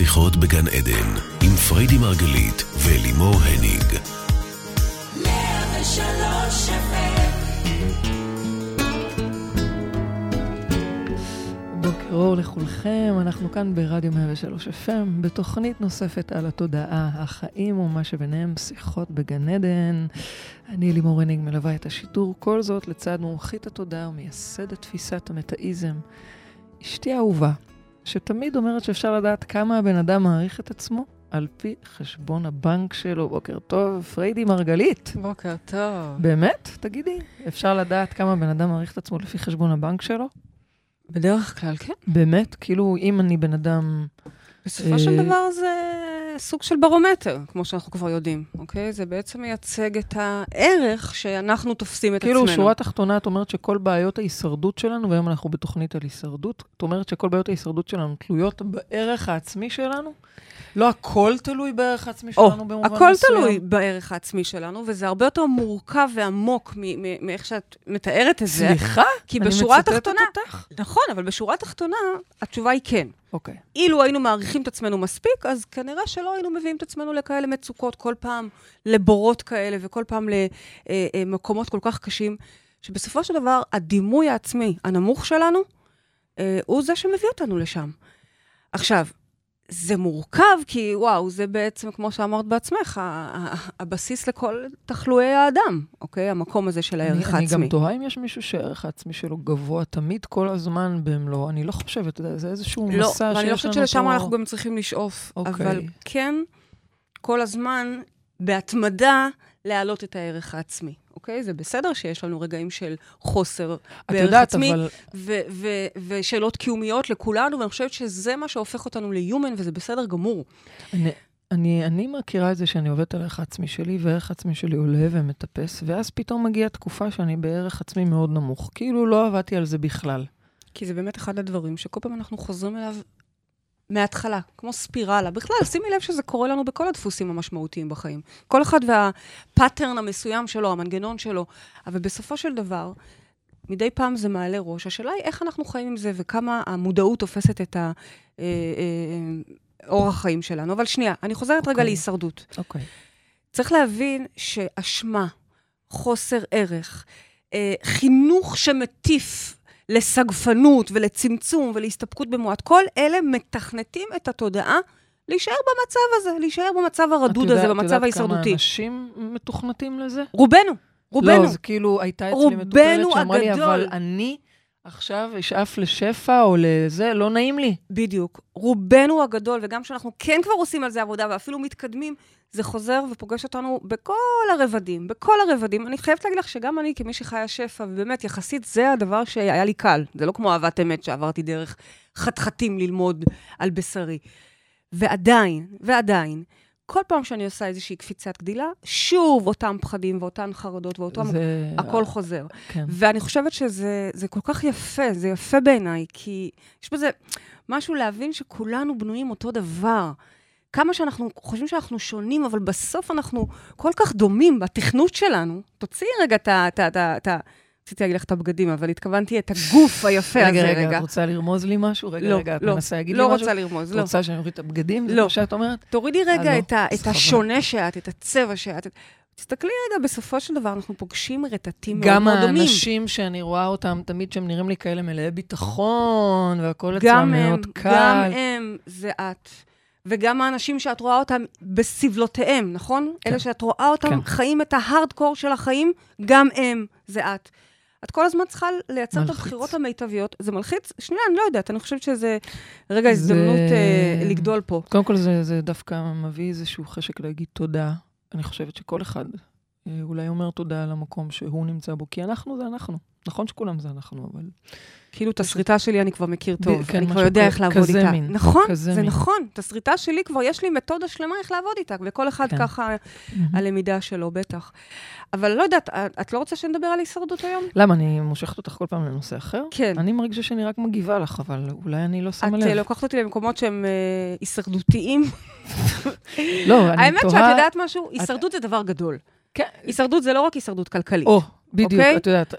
שיחות בגן עדן, עם פריידי מרגלית ולימור הניג. בוקר אור לכולכם, אנחנו כאן ברדיו 103 FM, בתוכנית נוספת על התודעה, החיים ומה שביניהם, שיחות בגן עדן. אני לימור הניג מלווה את השידור, כל זאת לצד מומחית התודעה ומייסדת תפיסת המטאיזם. אשתי האהובה, שתמיד אומרת שאפשר לדעת כמה הבן אדם מעריך את עצמו על פי חשבון הבנק שלו. בוקר טוב, פריידי מרגלית. בוקר טוב. באמת? תגידי, אפשר לדעת כמה בן אדם מעריך את עצמו לפי חשבון הבנק שלו? בדרך כלל, כן. באמת? כאילו, אם אני בן אדם... בסופו של אה, דבר זה סוג של ברומטר, כמו שאנחנו כבר יודעים, אוקיי? זה בעצם מייצג את הערך שאנחנו תופסים את כאילו, עצמנו. שורה תחתונה, את אומרת שכל בעיות ההישרדות שלנו, והיום אנחנו בתוכנית על הישרדות, את אומרת שכל בעיות ההישרדות שלנו תלויות בערך העצמי שלנו? לא הכל תלוי בערך העצמי או, שלנו במובן הכל מסוים? תלוי בערך העצמי שלנו, וזה הרבה יותר מורכב ועמוק מאיך שאת מתארת את זה. סליחה? כי אני בשורה מצטטת התחתונה... אותך? נכון, אבל בשורה התחתונה, התשובה היא כן. אוקיי. אילו היינו מעריכים את עצמנו מספיק, אז כנראה שלא היינו מביאים את עצמנו לכאלה מצוקות, כל פעם לבורות כאלה, וכל פעם למקומות כל כך קשים, שבסופו של דבר, הדימוי העצמי הנמוך שלנו, אה, הוא זה שמביא אותנו לשם. עכשיו, זה מורכב, כי וואו, זה בעצם, כמו שאמרת בעצמך, ה- ה- הבסיס לכל תחלואי האדם, אוקיי? המקום הזה של הערך העצמי. אני גם תוהה אם יש מישהו שהערך העצמי שלו גבוה תמיד, כל הזמן במלואו. אני לא חושבת, אתה יודע, זה איזשהו לא, מסע שיש לנו ואני לא חושבת שלשם אנחנו גם צריכים לשאוף. אוקיי. אבל כן, כל הזמן, בהתמדה, להעלות את הערך העצמי. אוקיי? זה בסדר שיש לנו רגעים של חוסר בערך עצמי, אבל... ו- ו- ושאלות קיומיות לכולנו, ואני חושבת שזה מה שהופך אותנו ליומן, וזה בסדר גמור. אני, אני, אני מכירה את זה שאני עובדת על הערך העצמי שלי, וערך העצמי שלי עולה ומטפס, ואז פתאום מגיעה תקופה שאני בערך עצמי מאוד נמוך. כאילו לא עבדתי על זה בכלל. כי זה באמת אחד הדברים שכל פעם אנחנו חוזרים אליו מההתחלה, כמו ספירלה. בכלל, שימי לב שזה קורה לנו בכל הדפוסים המשמעותיים בחיים. כל אחד והפאטרן המסוים שלו, המנגנון שלו. אבל בסופו של דבר, מדי פעם זה מעלה ראש. השאלה היא איך אנחנו חיים עם זה וכמה המודעות תופסת את ה... אה, אה, אורח החיים שלנו. אבל שנייה, אני חוזרת רגע אוקיי. להישרדות. אוקיי. צריך להבין שאשמה, חוסר ערך, אה, חינוך שמטיף לסגפנות ולצמצום ולהסתפקות במועט, כל אלה מתכנתים את התודעה להישאר במצב הזה, להישאר במצב הרדוד הזה, במצב את יודעת ההישרדותי. כמה אנשים מתוכנתים לזה? רובנו, רובנו. לא, זה כאילו, הייתה אצלי רובנו מטופלת שאמרה לי. אבל אני עכשיו אשאף לשפע או לזה, לא נעים לי. בדיוק. רובנו הגדול, וגם כשאנחנו כן כבר עושים על זה עבודה ואפילו מתקדמים, זה חוזר ופוגש אותנו בכל הרבדים, בכל הרבדים. אני חייבת להגיד לך שגם אני, כמי שחיה שפע, ובאמת, יחסית זה הדבר שהיה לי קל. זה לא כמו אהבת אמת שעברתי דרך חתחתים ללמוד על בשרי. ועדיין, ועדיין, כל פעם שאני עושה איזושהי קפיצת גדילה, שוב אותם פחדים ואותן חרדות ואותם... זה... הכל חוזר. כן. ואני חושבת שזה זה כל כך יפה, זה יפה בעיניי, כי יש בזה משהו להבין שכולנו בנויים אותו דבר. כמה שאנחנו חושבים שאנחנו שונים, אבל בסוף אנחנו כל כך דומים בתכנות שלנו. תוציאי רגע את ה... את את את רציתי להגיד לך את הבגדים, אבל התכוונתי את הגוף היפה הזה רגע, רגע. את רוצה לרמוז לי משהו? רגע, לא, רגע, את לא, מנסה להגיד לא לי משהו? רוצה לרמוז, את לא. רוצה שאני אוריד את הבגדים? זה לא. מה שאת אומרת? תורידי רגע אה, לא. את, ה, את. השונה שאת, את הצבע שאת. תסתכלי רגע, בסופו של דבר אנחנו פוגשים רטטים מאוד גם מאוד דומים. האנשים שאני רואה אותם, תמיד שהם נראים לי כאלה מלאי ביטחון, והכל אצלם גם מאוד קל. גם הם, זה את. וגם האנשים שאת רואה אותם בסבלותיהם, נכון? כן. אלה שאת רואה אותם כן. חיים את ההארדקור של החיים, גם הם, זה את. את כל הזמן צריכה לייצר את מלחיץ. הבחירות המיטביות. זה מלחיץ? שנייה, אני לא יודעת, אני חושבת שזה רגע זה- הזדמנות אה, לגדול פה. קודם כל, זה, זה דווקא מביא איזשהו חשק להגיד תודה. אני חושבת שכל אחד אולי אומר תודה על המקום שהוא נמצא בו, כי אנחנו זה אנחנו. נכון שכולם זה אנחנו, אבל... כאילו, את הסריטה שלי אני כבר מכיר טוב, כן, אני כבר יודע איך לעבוד כזה איתה. מין, נכון, כזה זה מין. נכון. את הסריטה שלי כבר יש לי מתודה שלמה איך לעבוד איתה, וכל אחד כן. ככה, הלמידה שלו, בטח. אבל לא יודעת, את- את לא רוצה שנדבר על הישרדות היום? למה, אני מושכת אותך כל פעם לנושא אחר? כן. אני מרגישה שאני רק מגיבה לך, אבל אולי אני לא שמה את לב. אה, לוקחת אותי למקומות שהם אה, הישרדותיים. לא, אני האמת תוהה... שאת יודעת משהו? הישרדות זה דבר גדול. כן. הישרדות זה לא רק הישרדות כלכלית. או, בדיוק, אוקיי? את יודעת,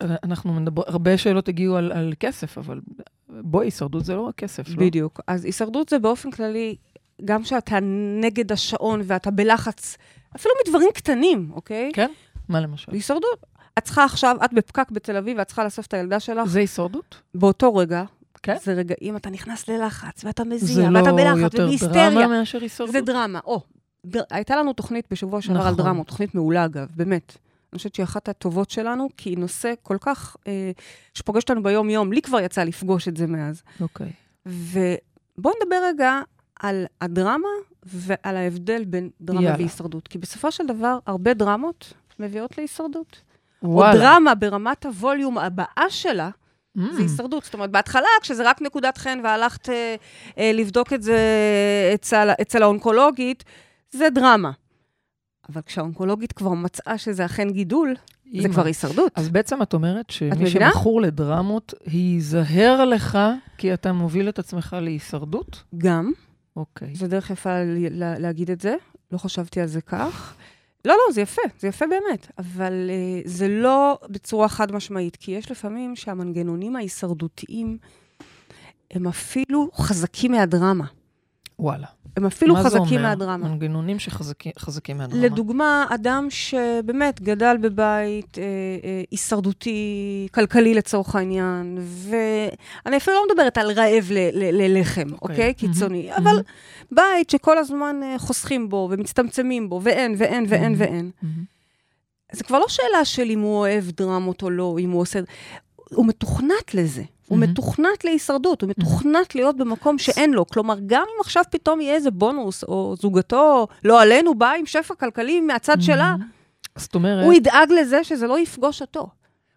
אנחנו מדבר, הרבה שאלות הגיעו על, על כסף, אבל בואי, הישרדות זה לא רק כסף, לא? בדיוק. אז הישרדות זה באופן כללי, גם כשאתה נגד השעון ואתה בלחץ, אפילו מדברים קטנים, אוקיי? כן? מה למשל? הישרדות. את צריכה עכשיו, את בפקק בתל אביב, ואת צריכה לאסוף את הילדה שלך, זה הישרדות? באותו רגע, כן. זה רגעים, אתה נכנס ללחץ, ואתה זה מזיע, לא ואתה בלחץ, יותר ובהיסטריה. דרמה מאשר הישרדות? זה דרמה. או, הייתה לנו תוכנית בשבוע שעבר על נכון. דרמות, תוכנית מעולה אגב, באמת. אני חושבת שהיא אחת הטובות שלנו, כי היא נושא כל כך, אה, שפוגש אותנו ביום-יום, לי כבר יצא לפגוש את זה מאז. אוקיי. ובואו נדבר רגע על הדרמה ועל ההבדל בין דרמה יאללה. והישרדות. כי בסופו של דבר, הרבה דרמות מביאות להישרדות. וואלה. או דרמה ברמת הווליום הבאה שלה, Mm. זה הישרדות. זאת אומרת, בהתחלה, כשזה רק נקודת חן והלכת אה, אה, לבדוק את זה אצל, אצל האונקולוגית, זה דרמה. אבל כשהאונקולוגית כבר מצאה שזה אכן גידול, זה אימא. כבר הישרדות. אז בעצם את אומרת שמי מבינה? שמכור לדרמות, ייזהר לך כי אתה מוביל את עצמך להישרדות? גם, אוקיי. זו דרך יפה ל- ל- להגיד את זה, לא חשבתי על זה כך. לא, לא, זה יפה, זה יפה באמת, אבל uh, זה לא בצורה חד משמעית, כי יש לפעמים שהמנגנונים ההישרדותיים הם אפילו חזקים מהדרמה. וואלה. הם אפילו מה זה חזקים אומר? מהדרמה. מנגנונים שחזקים חזקים מהדרמה. לדוגמה, אדם שבאמת גדל בבית אה, אה, הישרדותי, כלכלי לצורך העניין, ואני אפילו לא מדברת על רעב ללחם, אוקיי. אוקיי? קיצוני. מהמם. אבל בית שכל הזמן אה, חוסכים בו ומצטמצמים בו, ואין, ואין, ואין, מהמם. ואין. מהמם. זה כבר לא שאלה של אם הוא אוהב דרמות או לא, אם הוא עושה... הוא מתוכנת לזה. הוא. מתוכנת להישרדות, הוא מתוכנת להיות במקום שאין לו. כלומר, גם אם עכשיו פתאום יהיה איזה בונוס, או זוגתו, לא עלינו, באה עם שפע כלכלי מהצד שלה, מהמם. זאת אומרת, הוא ידאג לזה שזה לא יפגוש אותו.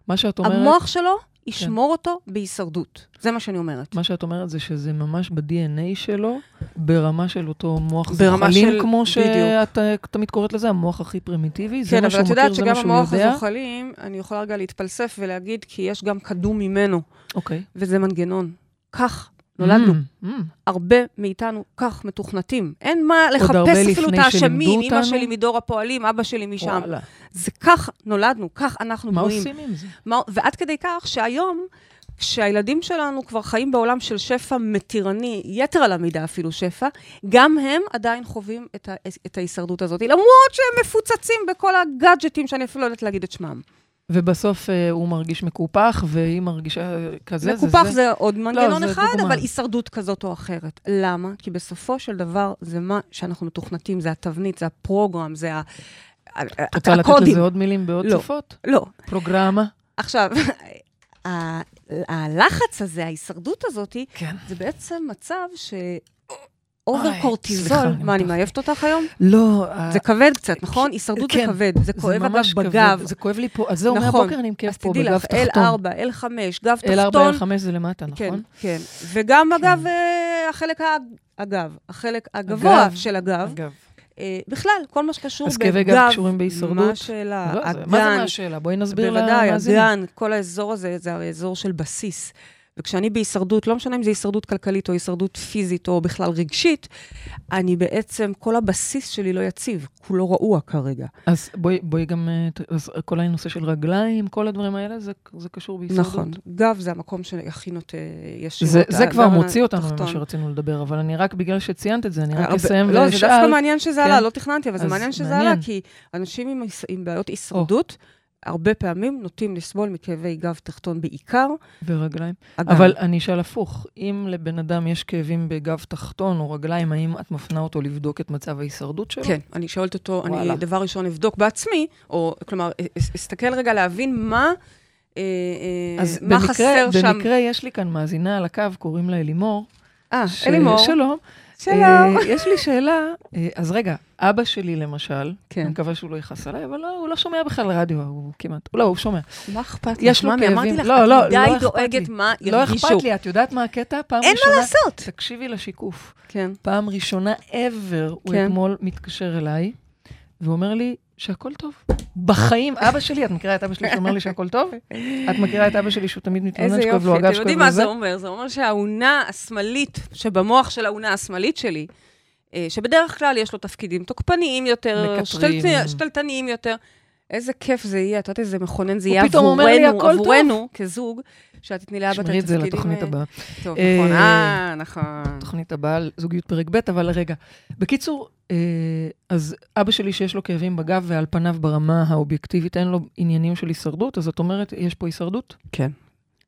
מה שאת אומרת, המוח שלו ישמור אותו בהישרדות. זה מה שאני אומרת. מה שאת אומרת זה שזה ממש ב-DNA שלו, ברמה של אותו מוח זוחלים, של- כמו. שאת אה, תמיד קוראת לזה, המוח הכי פרימיטיבי, זה כן, מה אבל שהוא את מכיר, יודעת זה שגם מה שהוא המוח יודע. הזוחלים, אני יכולה רגע להתפלסף ולהגיד, כי יש גם קדום ממנו, אוקיי. וזה מנגנון. כך נולדנו. Mm, mm. הרבה מאיתנו כך מתוכנתים. אין מה לחפש אפילו את האשמים, אותנו? שלי מדור הפועלים, אבא שלי משם. וואלה. זה כך נולדנו, כך אנחנו מה בנויים. עושים עם זה? מה, ועד כדי כך שהיום, כשהילדים שלנו כבר חיים בעולם של שפע מתירני, יתר על המידה אפילו שפע, גם הם עדיין חווים את, ה, את ההישרדות הזאת, למרות שהם מפוצצים בכל הגאדג'טים שאני אפילו לא יודעת להגיד את שמם. ובסוף אה, הוא מרגיש מקופח, והיא מרגישה כזה, זה מקופח זה. זה עוד מנגנון זה אחד, דוגמה. אבל הישרדות כזאת או אחרת. למה? כי בסופו של דבר זה מה שאנחנו מתוכנתים, זה התבנית, זה הפרוגרם, זה ה- את רוצה לתת הקודים. לזה עוד מילים בעוד לא. שפות? לא. פרוגרמה? עכשיו, הלחץ הזה, ההישרדות הזאת, כן. זה בעצם מצב ש... אובר קורטיזול, מה, אני מתחת. מעייפת אותך היום? לא, זה כבד קצת, נכון? הישרדות זה כן, כבד, זה כואב אגב בגב. זה כואב לי פה, אז זהו, נכון. מהבוקר אני עם כאב אז פה תדעי בגב לך, תחתון. L4, L5, גב L4, תחתון. L5 זה למטה, כן, נכון? כן. וגם כן. אגב, אה, החלק ה- הגב, החלק הגבוה הגב. של הגב. אגב. אה, בכלל, כל מה שקשור אז בגב. כאבי גב קשורים בהישרדות? מה השאלה? לא, מה זה מה השאלה? בואי נסביר בוודאי, למאזינים. הגן, כל האזור הזה, זה האזור של בסיס. וכשאני בהישרדות, לא משנה אם זה הישרדות כלכלית או הישרדות פיזית או בכלל רגשית, אני בעצם, כל הבסיס שלי לא יציב, כולו רעוע כרגע. אז בואי, בואי גם, אה, אז כל הנושא של רגליים, כל הדברים האלה, זה, זה קשור בהישרדות. נכון. גב זה המקום שהכי נוטה ישירות. זה, זה כבר מוציא אותנו. ממה שרצינו לדבר, אבל אני רק, בגלל שציינת את זה, אני רק אסיים לא, ואשאל. זה דווקא מעניין שזה כן. עלה, לא תכננתי, אבל זה מעניין שזה מעניין. עלה, כי אנשים עם, עם בעיות הישרדות, הרבה פעמים נוטים לסבול מכאבי גב תחתון בעיקר. ורגליים. אגב, אבל אני אשאל הפוך, אם לבן אדם יש כאבים בגב תחתון או רגליים, האם את מפנה אותו לבדוק את מצב ההישרדות שלו? כן, אני שואלת אותו, וואלה. אני דבר ראשון אבדוק בעצמי, או כלומר, אס- אסתכל רגע להבין מה, אה, אה, אז מה במקרה, חסר שם. במקרה יש לי כאן מאזינה על הקו, קוראים לה אלימור. אה, ש- אלימור. שלום. שלום. אה, יש לי שאלה, אה, אז רגע, אבא שלי למשל, כן. אני מקווה שהוא לא יכעס עליי, אבל לא, הוא לא שומע בכלל רדיו, הוא כמעט, לא, הוא שומע. מה אכפת לך? יש לו ממי, אמרתי. לך, לא, את לא, מדי לא דואגת. מה לא ירגישו. אכפת לי, את יודעת מה הקטע? פעם אין ראשונה... מה לעשות. תקשיבי לשיקוף. כן. פעם ראשונה ever, הוא כן. אתמול מתקשר אליי, ואומר לי שהכל טוב. בחיים, אבא שלי, את מכירה את אבא שלי שאומר לי שהכל טוב? את מכירה את אבא שלי שהוא תמיד מתלונן איזה שכואב לו יופי. הגב, אתם שכואב יודעים לו מה זה? זה אומר? זה אומר שהאונה השמאלית, שבמוח של האונה השמאלית שלי, אה, שבדרך כלל יש לו תפקידים תוקפניים יותר, שתלטניים יותר, איזה כיף זה יהיה, את יודעת איזה מכונן זה יהיה עבורנו. עבורנו, כזוג, שאת תתני לאבא את שמרי את זה התפקידים, לתוכנית אה, הבאה. טוב, אה, נכון, אה, נכון. תוכנית הבאה על זוגיות פרק ב', אבל רגע. בקיצור, אה, אז אבא שלי שיש לו כאבים בגב ועל פניו ברמה האובייקטיבית אין לו עניינים של הישרדות, אז את אומרת, יש פה הישרדות? כן.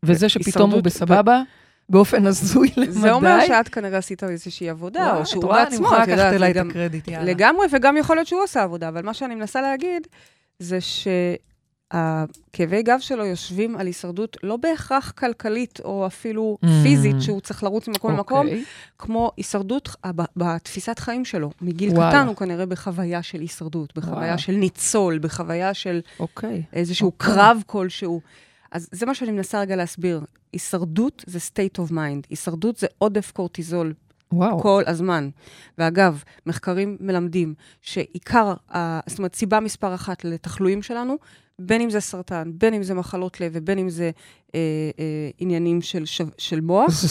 וזה שפתאום הוא בסבבה, באופן הזוי למדי. זה אומר שאת כנראה עשית איזושהי עבודה, או את שהוא אני בעצמו, מוכרחה את לקחת יודעת, אליי את הקרדיט, יאללה. לגמרי, וגם יכול להיות שהוא עושה עבודה, אבל מה שאני מנסה להגיד, זה שהכאבי גב שלו יושבים על הישרדות לא בהכרח כלכלית, או אפילו Mm. פיזית, שהוא צריך לרוץ ממקום למקום, אוקיי. כמו הישרדות ה- ב- בתפיסת חיים שלו. מגיל וואלה. קטן הוא כנראה בחוויה של הישרדות, בחוויה וואלה. של ניצול, בחוויה של אוקיי. איזשהו אוקיי. קרב כלשהו. אז זה מה שאני מנסה רגע להסביר. הישרדות זה state of mind. הישרדות זה עודף קורטיזול וואו. כל הזמן. ואגב, מחקרים מלמדים שעיקר, זאת אומרת, סיבה מספר אחת לתחלואים שלנו, בין אם זה סרטן, בין אם זה מחלות לב ובין אם זה אה, אה, עניינים של, שו- של מוח, זה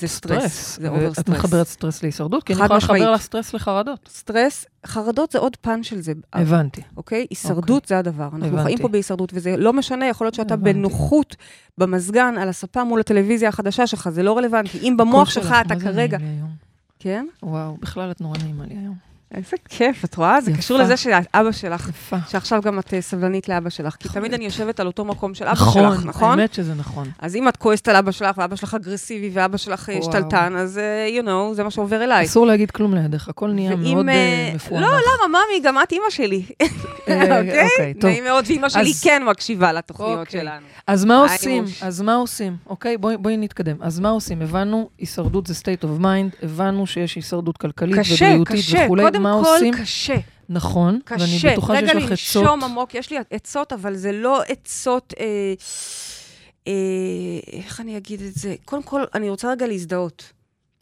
זה סטרס. סטרס. זה over stress. מחברת סטרס להישרדות? כי אני יכולה. לחבר לה סטרס לחרדות. סטרס, חרדות זה עוד פן של זה. הבנתי. אוקיי? הישרדות זה הדבר. אנחנו הבנתי. חיים פה בהישרדות, וזה לא משנה, יכול להיות שאתה הבנתי. בנוחות במזגן, על הספה מול הטלוויזיה החדשה שלך, זה לא רלוונטי. אם במוח שלך אתה כרגע... כן? וואו, בכלל את נורא נעימה לי היום. איזה כיף, את רואה? זה יפה. קשור לזה שאבא שלך, יפה. שעכשיו גם את אה, סבלנית לאבא שלך, כי תמיד אני יושבת על אותו מקום של אבא נכון, שלך, נכון? האמת שזה נכון. אז אם את כועסת על אבא שלך, ואבא שלך אגרסיבי, ואבא שלך אה, וואו. שתלטן, אז אה, you know, זה מה שעובר אליי. אסור להגיד כלום לידך, הכל נהיה ואם, מאוד אה, מפוענח. לא, למה, ממי, גם את אימא שלי. אוקיי? אוקיי, טוב. נעים מאוד, ואימא שלי כן מקשיבה לתוכניות אוקיי. שלנו. אז מה עושים? אז מה עושים? אוקיי, בואי נתקדם. אז מה עושים? הבנו, הישרדות זה state of mind, הבנו שיש הישרדות כלכלית ובריאותית. וכולי. קודם מה כל, עושים? קשה. נכון, ואני קשה. בטוחה שיש רגע לך עצות. לנשום עמוק, יש לי עצות, אבל זה לא עצות... אה, אה, איך אני אגיד את זה? קודם כל, אני רוצה רגע להזדהות.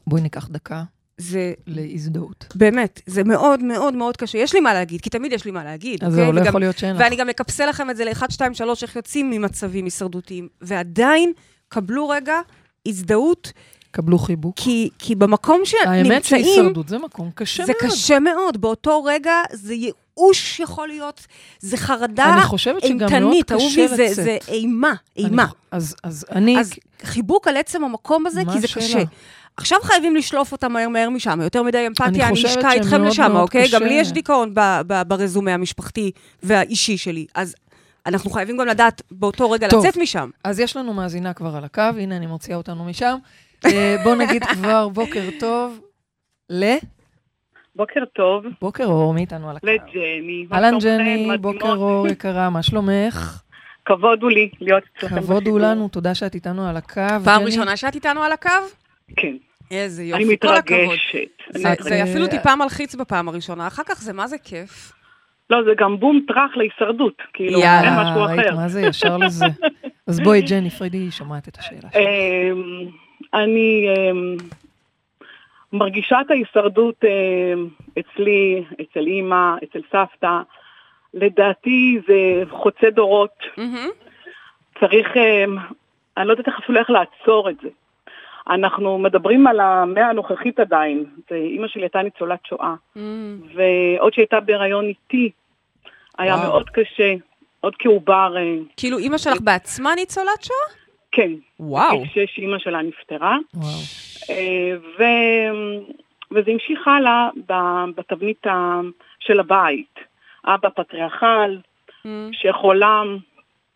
בואי ניקח דקה זה להזדהות. באמת, זה מאוד מאוד מאוד קשה. יש לי מה להגיד, כי תמיד יש לי מה להגיד, אז אוקיי? זהו, לא וגם- יכול להיות שאין לך. ואני גם אקפסל לכם את זה ל-1, 2, 3, איך יוצאים ממצבים הישרדותיים. ועדיין, קבלו רגע הזדהות, קבלו חיבוק. כי, כי במקום האמת שנמצאים, שהישרדות זה מקום קשה זה מאוד. קשה מאוד. באותו רגע זה ייאוש יכול להיות, זה חרדה אני חושבת שגם מאוד אימתנית, קשה אהובי, זה, לצאת. זה אימה, אני אימה. ח- אז אז אני... אז חיבוק על עצם המקום הזה, כי זה השאלה? קשה. עכשיו חייבים לשלוף אותם מהר מהר משם, יותר מדי אמפתיה, אני אני אשקע איתכם לשם, מאוד אוקיי? קשה. גם לי יש דיכאון ב- ב- ברזומה המשפחתי והאישי שלי, אז אנחנו חייבים גם לדעת באותו רגע טוב. לצאת משם. אז יש לנו מאזינה כבר על הקו, הנה, אני מוציאה אותנו משם. אה, בואו נגיד כבר בוקר טוב ל... בוקר טוב, בוקר אור, מי איתנו על הקו? לג'ני. אהלן? ג'ני. בוקר אור יקרה, מה שלומך? כבוד הוא לי להיות אצלכם כבוד הוא בשידור. לנו, תודה שאת איתנו על הקו. פעם. ראשונה שאת איתנו על הקו? כן, איזה אני יופי, כל הכבוד. מתרגשת. זה- אני- זה אה, אפילו טיפה מלחיץ בפעם הראשונה, אחר כך זה מה זה כיף. לא, זה גם בום טראח להישרדות, כאילו, יאללה, אין משהו ראית אחר. מה זה, ישר לזה. אז בואי, ג'ני, פרידי, שומעת את השאלה שלך. אני אמ, מרגישה את ההישרדות אמ, אצלי, אצל אימא, אצל סבתא. לדעתי זה חוצה דורות. צריך, אמ, אני לא יודעת איך אפילו איך לעצור את זה. אנחנו מדברים על המאה הנוכחית עדיין. זה- אימא שלי הייתה ניצולת שואה. מהמם. ועוד שהייתה בהיריון איתי, היה וואו. מאוד קשה, עוד כעובר, כאילו, אימא שלך בעצמה ניצולת שואה? כן, וואו. שש אימא שלה נפטרה, וואו. אה, ו... וזה המשיך הלאה בתבנית ה... של הבית. אבא פטריארכל, מהמם. שחולם,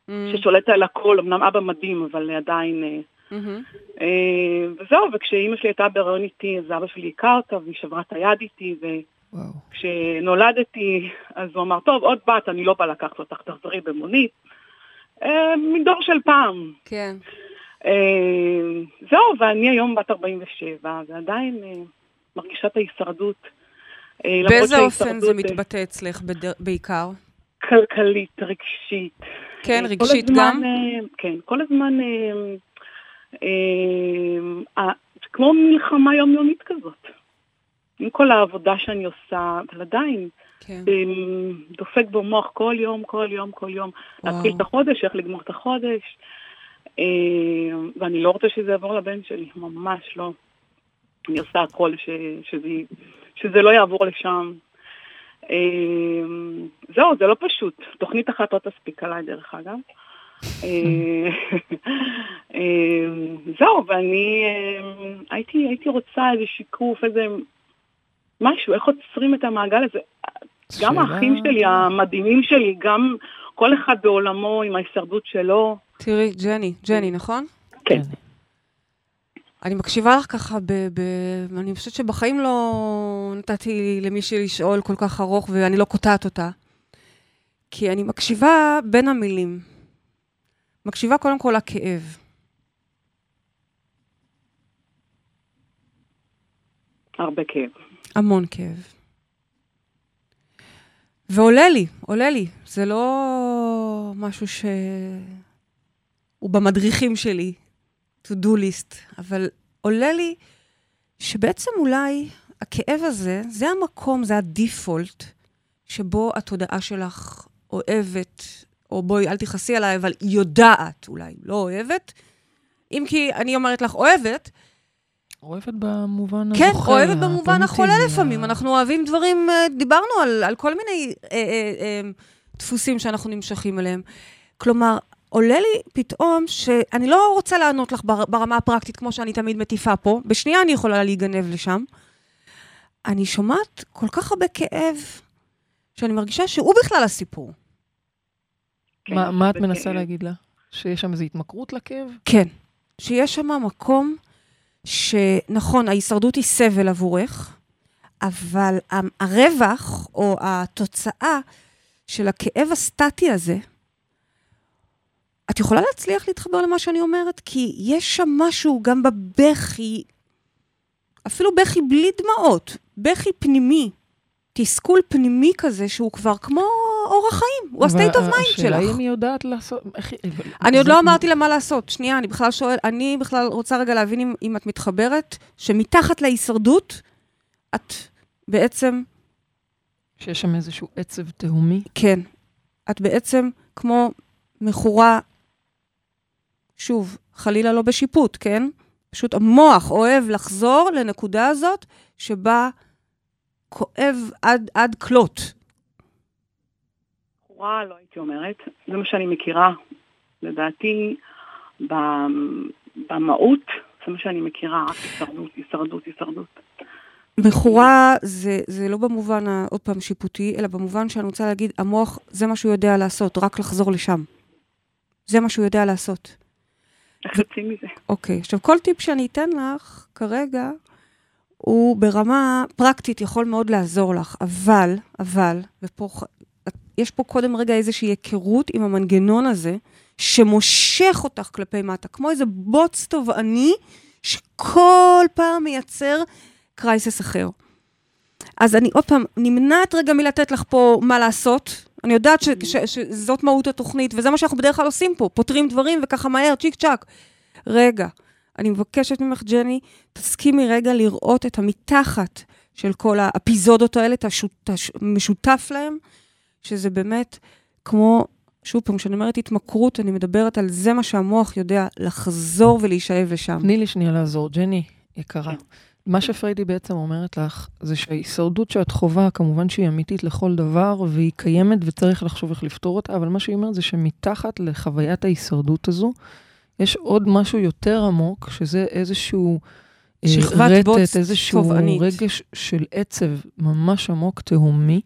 מהמם. ששולט על הכל, אמנם אבא מדהים, אבל עדיין... אה, מהמם. אה, וזהו, וכשאימא שלי הייתה בהיריון איתי, אז אבא שלי הכר אותה, והיא שברה את היד איתי, ו... וואו. כשנולדתי, אז הוא אמר, טוב, עוד בת, אני לא בא לקחת אותך, תחזרי במונית. אה, מדור של פעם. כן. אה, זהו, ואני היום בת 47, ועדיין אה, מרגישה את ההישרדות. אה, באיזה אופן זה מתבטא אצלך בעיקר? כלכלית, רגשית. כן, כל רגשית הזמן, גם? אה, כן, כל הזמן, אה, אה, אה, כמו מלחמה יומיומית כזאת. עם כל העבודה שאני עושה, אבל עדיין, כן. דופק במוח כל יום, כל יום, כל יום. וואו. להתחיל את החודש, איך לגמור את החודש. אמ, ואני לא רוצה שזה יעבור לבן שלי, ממש לא. אני עושה הכל ש, שזה, שזה לא יעבור לשם. אמ, זהו, זה לא פשוט. תוכנית אחת לא תספיק עליי, דרך אגב. אה, זהו, ואני הייתי, הייתי רוצה איזה שיקוף, איזה משהו, איך עוצרים את המעגל הזה. גם האחים שלי, המדהימים שלי, גם כל אחד בעולמו עם ההישרדות שלו. תראי, ג'ני, ג'ני, נכון? כן. אני מקשיבה לך ככה, ב, ב, אני חושבת שבחיים לא נתתי למישהי לשאול כל כך ארוך ואני לא קוטעת אותה. כי אני מקשיבה בין המילים. מקשיבה קודם כל לכאב. הרבה כאב. המון כאב. ועולה לי, עולה לי. זה לא משהו ש... הוא במדריכים שלי, to do list, אבל עולה לי שבעצם אולי הכאב הזה, זה המקום, זה הדיפולט, שבו התודעה שלך אוהבת, או בואי, אל תכעסי עליי, אבל יודעת, אולי לא אוהבת, אם כי אני אומרת לך אוהבת, אוהבת במובן כן, הזוכה. כן, אוהבת במובן החולה לפעמים. אנחנו אוהבים דברים, אה, דיברנו על, על כל מיני אה, אה, אה, דפוסים שאנחנו נמשכים אליהם. כלומר, עולה לי פתאום שאני לא רוצה לענות לך בר, ברמה הפרקטית, כמו שאני תמיד מטיפה פה, בשנייה אני יכולה להיגנב לשם. אני שומעת כל כך הרבה כאב, שאני מרגישה שהוא בכלל הסיפור. כן, מה- מה את מנסה. להגיד לה? שיש שם איזו התמכרות לכאב? כן. שיש שם מקום שנכון, ההישרדות היא סבל עבורך, אבל הרווח או התוצאה של הכאב הסטטי הזה, את יכולה להצליח להתחבר למה שאני אומרת? כי יש שם משהו גם בבכי, אפילו בכי בלי דמעות, בכי פנימי, תסכול פנימי כזה שהוא כבר כמו אורח חיים, הוא ה-state of mind השאלה שלך. אם היא יודעת לעשות... אני עוד לא אמרתי לה מה לעשות. שנייה, אני בכלל שואל, אני בכלל רוצה רגע להבין אם, אם את מתחברת, שמתחת להישרדות, את בעצם, שיש שם איזשהו עצב תהומי. כן, את בעצם כמו מכורה, שוב, חלילה לא בשיפוט, כן? פשוט המוח אוהב לחזור לנקודה הזאת שבה כואב עד, עד כלות. בחורה, לא הייתי אומרת, זה מה שאני מכירה. לדעתי, במהות, זה מה שאני מכירה, רק הישרדות, הישרדות, הישרדות. מכורה זה, זה לא במובן, עוד פעם, שיפוטי, אלא במובן שאני רוצה להגיד, המוח, זה מה שהוא יודע לעשות, רק לחזור לשם. זה מה שהוא יודע לעשות. איך יוצאים מזה? אוקיי, עכשיו כל טיפ שאני אתן לך כרגע, הוא ברמה פרקטית יכול מאוד לעזור לך, אבל, אבל, ופה, יש פה קודם רגע איזושהי היכרות עם המנגנון הזה, שמושך אותך כלפי מטה, כמו איזה בוץ תובעני, שכל פעם מייצר קרייסס אחר. אז אני עוד פעם, נמנעת רגע מלתת לך פה מה לעשות. אני יודעת ש, ש, שזאת מהות התוכנית, וזה מה שאנחנו בדרך כלל עושים פה, פותרים דברים וככה מהר, צ'יק צ'אק. רגע, אני מבקשת ממך, ג'ני, תסכימי רגע לראות את המתחת של כל האפיזודות האלה, את המשותף להם, שזה באמת כמו, שוב פעם, כשאני אומרת התמכרות, אני מדברת על זה מה שהמוח יודע לחזור ולהישאב לשם. תני לי שנייה לעזור. ג'ני, יקרה. כן. מה שפריידי בעצם אומרת לך, זה שההישרדות שאת חווה, כמובן שהיא אמיתית לכל דבר, והיא קיימת וצריך לחשוב איך לפתור אותה, אבל מה שהיא אומרת זה שמתחת לחוויית ההישרדות הזו, יש עוד משהו יותר עמוק, שזה איזשהו שכבת בוץ איזשהו תובענית. רגש של עצב ממש עמוק, תהומי,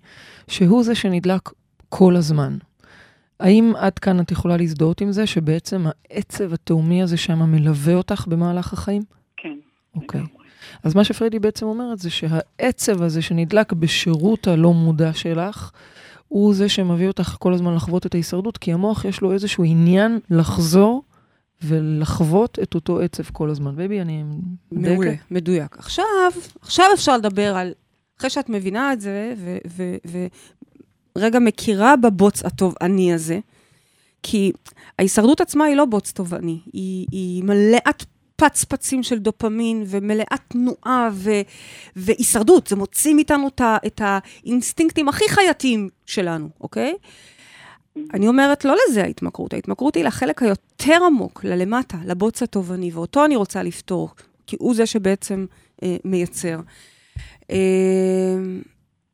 שהוא זה שנדלק כל הזמן. האם עד כאן את יכולה להזדהות עם זה, שבעצם העצב התהומי הזה שם מלווה אותך במהלך החיים? כן. אוקיי. לגמרי. אז מה שפריידי בעצם אומרת זה שהעצב הזה שנדלק בשירות הלא מודע שלך, הוא זה שמביא אותך כל הזמן לחוות את ההישרדות, כי המוח יש לו איזשהו עניין לחזור ולחוות את אותו עצב כל הזמן. baby, אני... מעולה, מדייקת? מדויק. עכשיו, עכשיו אפשר לדבר על, אחרי שאת מבינה את זה, ורגע מכירה בבוץ הטובעני הזה, כי ההישרדות עצמה היא לא בוץ טובעני, היא, היא מלאת פצפצים של דופמין ומלאת תנועה ו, והישרדות. זה מוציא מאיתנו את האינסטינקטים הכי חייתיים שלנו, אוקיי? אני אומרת, לא לזה ההתמכרות, ההתמכרות היא לחלק היותר עמוק, ללמטה, לבוץ התובעני, ואותו אני רוצה לפתור, כי הוא זה שבעצם אה, מייצר. אה,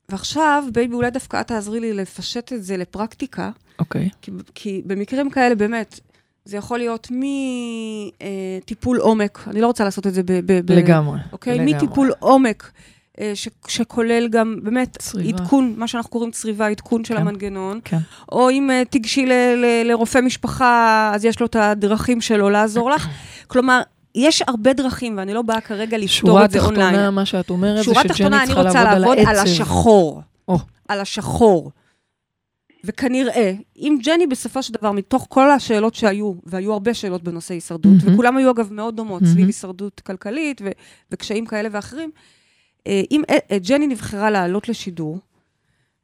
ועכשיו, בייבי, אולי דווקא את תעזרי לי לפשט את זה לפרקטיקה, אוקיי. כי, כי במקרים כאלה, באמת, זה יכול להיות מטיפול עומק, אני לא רוצה לעשות את זה ב... ב, ב לגמרי. אוקיי? לגמרי. מטיפול עומק, ש, שכולל גם באמת צריבה. עדכון, מה שאנחנו קוראים צריבה, עדכון של כן. המנגנון. כן. או אם uh, תיגשי ל, ל, לרופא משפחה, אז יש לו את הדרכים שלו לעזור לך. כלומר, יש הרבה דרכים, ואני לא באה כרגע לפתור שורה את זה אונליין. תחתונה, מה שאת אומרת זה שורה שג'ני תחתונה, אני צריכה רוצה לעבוד על לעבוד על העצב. השחור. או. על השחור. וכנראה, אם ג'ני בסופו של דבר, מתוך כל השאלות שהיו, והיו הרבה שאלות בנושא הישרדות, מהמם. וכולם היו אגב מאוד דומות, מהמם. סביב הישרדות כלכלית ו- וקשיים כאלה ואחרים, אה, אם אה, אה, ג'ני נבחרה לעלות לשידור,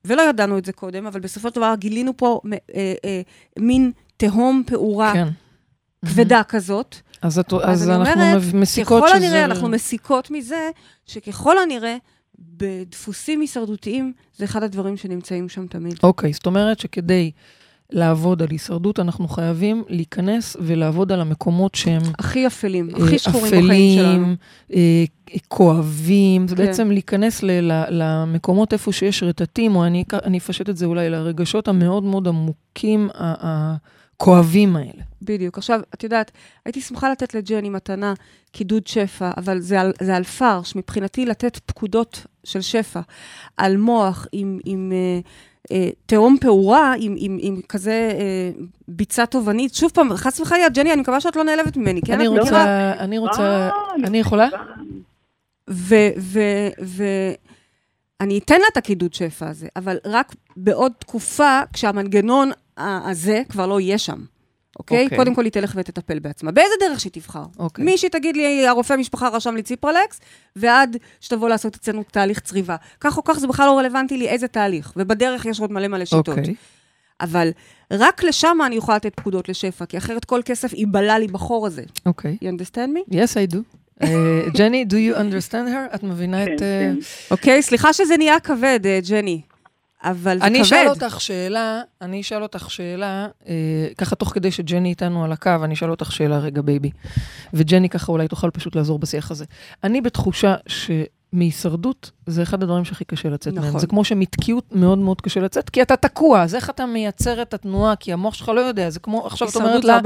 ולא ידענו את זה קודם, אבל בסופו של דבר גילינו פה אה, אה, מין תהום פעורה כן. כבדה כזאת, אז, את, אז אז אנחנו אומרת, מסיקות ככל שזה... הנראה, אנחנו מסיקות מזה, שככל הנראה, בדפוסים הישרדותיים, זה אחד הדברים שנמצאים שם תמיד. אוקיי, זאת אומרת שכדי לעבוד על הישרדות, אנחנו חייבים להיכנס ולעבוד על המקומות שהם הכי אפלים, אה, הכי שחורים בחיים שלנו. אפלים, אה, כואבים, זה כן. בעצם להיכנס ל- ל- למקומות איפה שיש רטטים, או אני אני אפשט את זה אולי לרגשות המאוד מאוד עמוקים, הכואבים האלה. בדיוק. עכשיו, את יודעת, הייתי שמחה לתת לג'ני מתנה קידוד שפע, אבל זה על, זה על פרש. מבחינתי, לתת פקודות של שפע על מוח עם, עם אה, אה, תהום פעורה, עם, עם, עם כזה אה, ביצה תובענית. שוב פעם, חס וחלילה, ג'ני, אני מקווה שאת לא נעלבת ממני, כן? אני את מכירה? רוצה, אני רוצה, אני יכולה? ו... ו, ו אני אתן לה את הקידוד שפע הזה, אבל רק בעוד תקופה, כשהמנגנון הזה כבר לא יהיה שם. אוקיי? אוקיי. קודם כל היא תלך ותטפל בעצמה. באיזה דרך שהיא תבחר. אוקיי. מי שתגיד לי, הרופא משפחה רשם לי ציפרלקס, ועד שתבוא לעשות אצלנו תהליך צריבה. כך או כך זה בכלל לא רלוונטי לי איזה תהליך, ובדרך יש עוד מלא מלא שיטות. אוקיי. אבל רק לשם אני יכולה לתת פקודות לשפע, כי אחרת כל כסף ייבלע לי בחור הזה. אוקיי. You understand me? Yes, I do. אה, ג'ני, do you understand her? את מבינה כן, את... אה, כן. אוקיי? סליחה שזה נהיה כבד, אה, ג'ני. אבל זה אני כבד. אשאל אותך שאלה, אני אשאל אותך שאלה, אה, ככה תוך כדי שג'ני איתנו על הקו, אני אשאל אותך שאלה רגע, בייבי. וג'ני ככה אולי תוכל פשוט לעזור בשיח הזה. אני בתחושה שמהישרדות זה אחד הדברים שהכי קשה לצאת מהם. נכון. זה כמו שמתקיעות מאוד מאוד קשה לצאת, כי אתה תקוע, אז איך אתה מייצר את התנועה? כי המוח שלך לא יודע, זה כמו, עכשיו את אומרת לה.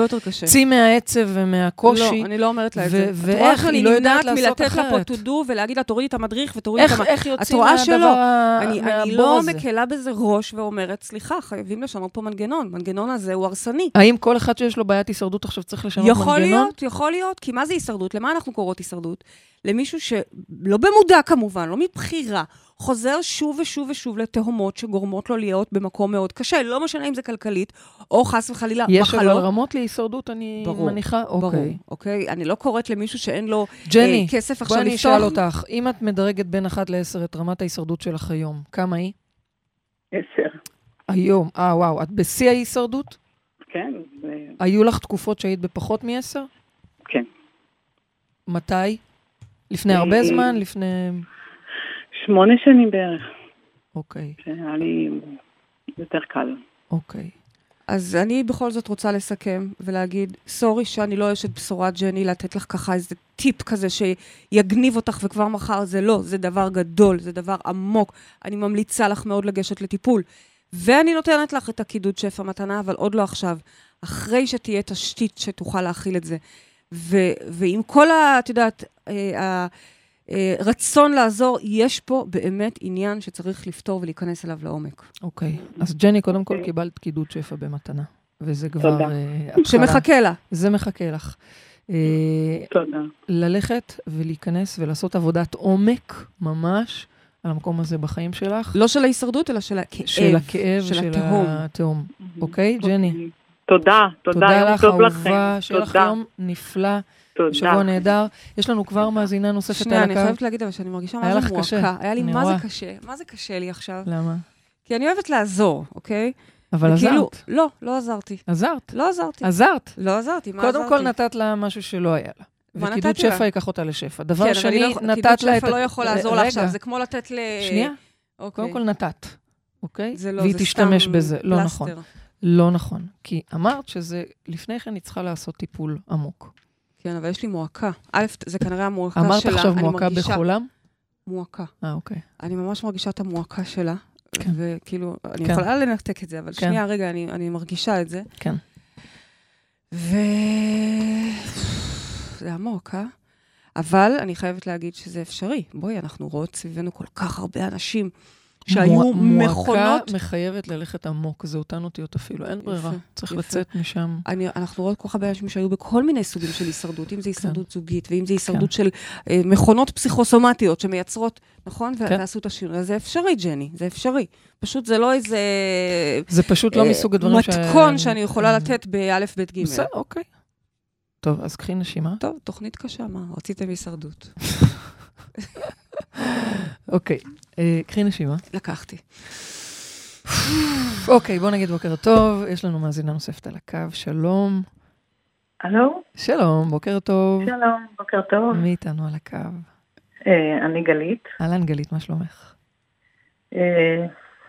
צאי מהעצב ומהקושי. לא, אני לא אומרת לה את זה. ואיך היא לא יודעת לעשות מלתת לה אחרת. פה to do ולהגיד לה, תורידי את המדריך ותורידי את איך, המ... איך יוצאים רואה מהדבר אני, אני לא הזה? מקלה בזה ראש ואומרת, סליחה, חייבים לשנות פה מנגנון. מנגנון הזה הוא הרסני. האם כל אחד שיש לו בעיית הישרדות עכשיו צריך לשנות מנגנון? יכול להיות, יכול להיות, כי מה זה הישרדות? למה אנחנו קוראות הישרדות? למישהו שלא במודע כמובן, לא מבחירה, חוזר שוב ושוב ושוב לתהומות שגורמות לו להיות במקום מאוד קשה. לא משנה אם זה כלכלית, או חס וחלילה יש אבל מחלות. רמות להישרדות, אני ברור, מניחה? ברור, אוקיי. אוקיי? אני לא קוראת למישהו שאין לו ג'ני, אה, כסף בואי עכשיו אני לפתוח. אשאל אותך, אם את מדרגת בין 1 ל-10 את רמת ההישרדות שלך היום, כמה היא? עשר. היום. אה, וואו, את בשיא ההישרדות? כן, זה- היו לך תקופות שהיית בפחות מ-10? כן. מתי? לפני הרבה אה, זמן? לפני... שמונה שנים בערך, אוקיי, שהיה לי יותר קל. אוקיי. אז אני בכל זאת רוצה לסכם ולהגיד, סורי שאני לא אשת בשורה, ג'ני, לתת לך ככה איזה טיפ כזה שיגניב אותך וכבר מחר זה לא, זה דבר גדול, זה דבר עמוק. אני ממליצה לך מאוד לגשת לטיפול. ואני נותנת לך את הקידוד שפע מתנה, אבל עוד לא עכשיו. אחרי שתהיה תשתית שתוכל להכיל את זה. ו- ועם כל ה... את יודעת, אה, הרצון לעזור, יש פה באמת עניין שצריך לפתור ולהיכנס אליו לעומק. אוקיי. אז ג'ני, קודם כל. קיבלת קידוד שפע במתנה. וזה כבר תודה. אה, התחלה. שמחכה לה. זה מחכה לך. אה, תודה. ללכת ולהיכנס ולעשות עבודת עומק, ממש, על המקום הזה בחיים שלך. לא של ההישרדות, אלא של הכאב. של הכאב, של של התהום. התהום. אוקיי, ג'ני? תודה, תודה, תודה יום לך, טוב לכם. אהובה, שיהיה לך תודה, יום נפלא, תודה. שבוע נהדר. יש לנו כבר מאזינה נוספת שנייה, על אני הקו. חייבת להגיד אבל שאני מרגישה היה מה לך זה קשה, מועקה. היה לי אני מה רואה. זה קשה, מה זה קשה לי עכשיו? למה? כי אני אוהבת לעזור, אוקיי? אבל וכאילו- עזרת. לא, לא עזרתי. עזרת. לא עזרתי. עזרת. לא עזרתי, מה קודם עזרתי? כל נתת לה משהו שלא היה לה. מה וקידוד? שפע ייקח אותה לשפע. כן, דבר אבל שני, לא נתת קידוד לה את... שפע לא יכול לעזור לה עכשיו, זה כמו לתת ל... שנייה, אוקיי. קודם כל נתת, אוקיי? זה לא, והיא זה תשתמש סתם בזה. לא נכון. לא נכון. כי אמרת שזה, לפני כן היא צריכה לעשות טיפול עמוק. כן, אבל יש לי מועקה. א', זה כנראה המועקה שלה, אמרת עכשיו מועקה מרגישה. בחולם? מועקה. אה, אוקיי. אני ממש מרגישה את המועקה שלה. כן. וכאילו, אני כן. יכולה לנתק את זה, אבל כן. שנייה, רגע, אני, אני מרגישה את זה. כן. ו... זה עמוק, אה? אבל אני חייבת להגיד שזה אפשרי. בואי, אנחנו רואות סביבנו כל כך הרבה אנשים שהיו מוע- מכונות... מועקה מחייבת ללכת עמוק, זה אותן אותיות אפילו, אין ברירה. יפה, צריך יפה. לצאת משם. אני, אנחנו רואות כל כך הרבה אנשים שהיו בכל מיני סוגים של הישרדות, אם זה הישרדות זוגית, ואם זה הישרדות של אה, מכונות פסיכוסומטיות שמייצרות, נכון? כן. ועשו את השינוי. זה אפשרי, ג'ני, זה אפשרי. פשוט זה לא איזה... זה פשוט לא אה, מסוג הדברים ש... מתכון שאני יכולה לתת באלף, בית, גימל. בסדר, אוקיי. טוב, אז קחי נשימה. טוב, תוכנית קשה, מה? רציתם הישרדות. אוקיי, קחי נשימה. לקחתי. אוקיי, בוא נגיד בוקר טוב. יש לנו מאזינה נוספת על הקו, שלום. הלו, שלום, בוקר טוב. שלום, בוקר טוב. מי איתנו על הקו? אה, אני גלית. אהלן, גלית, מה שלומך? אה,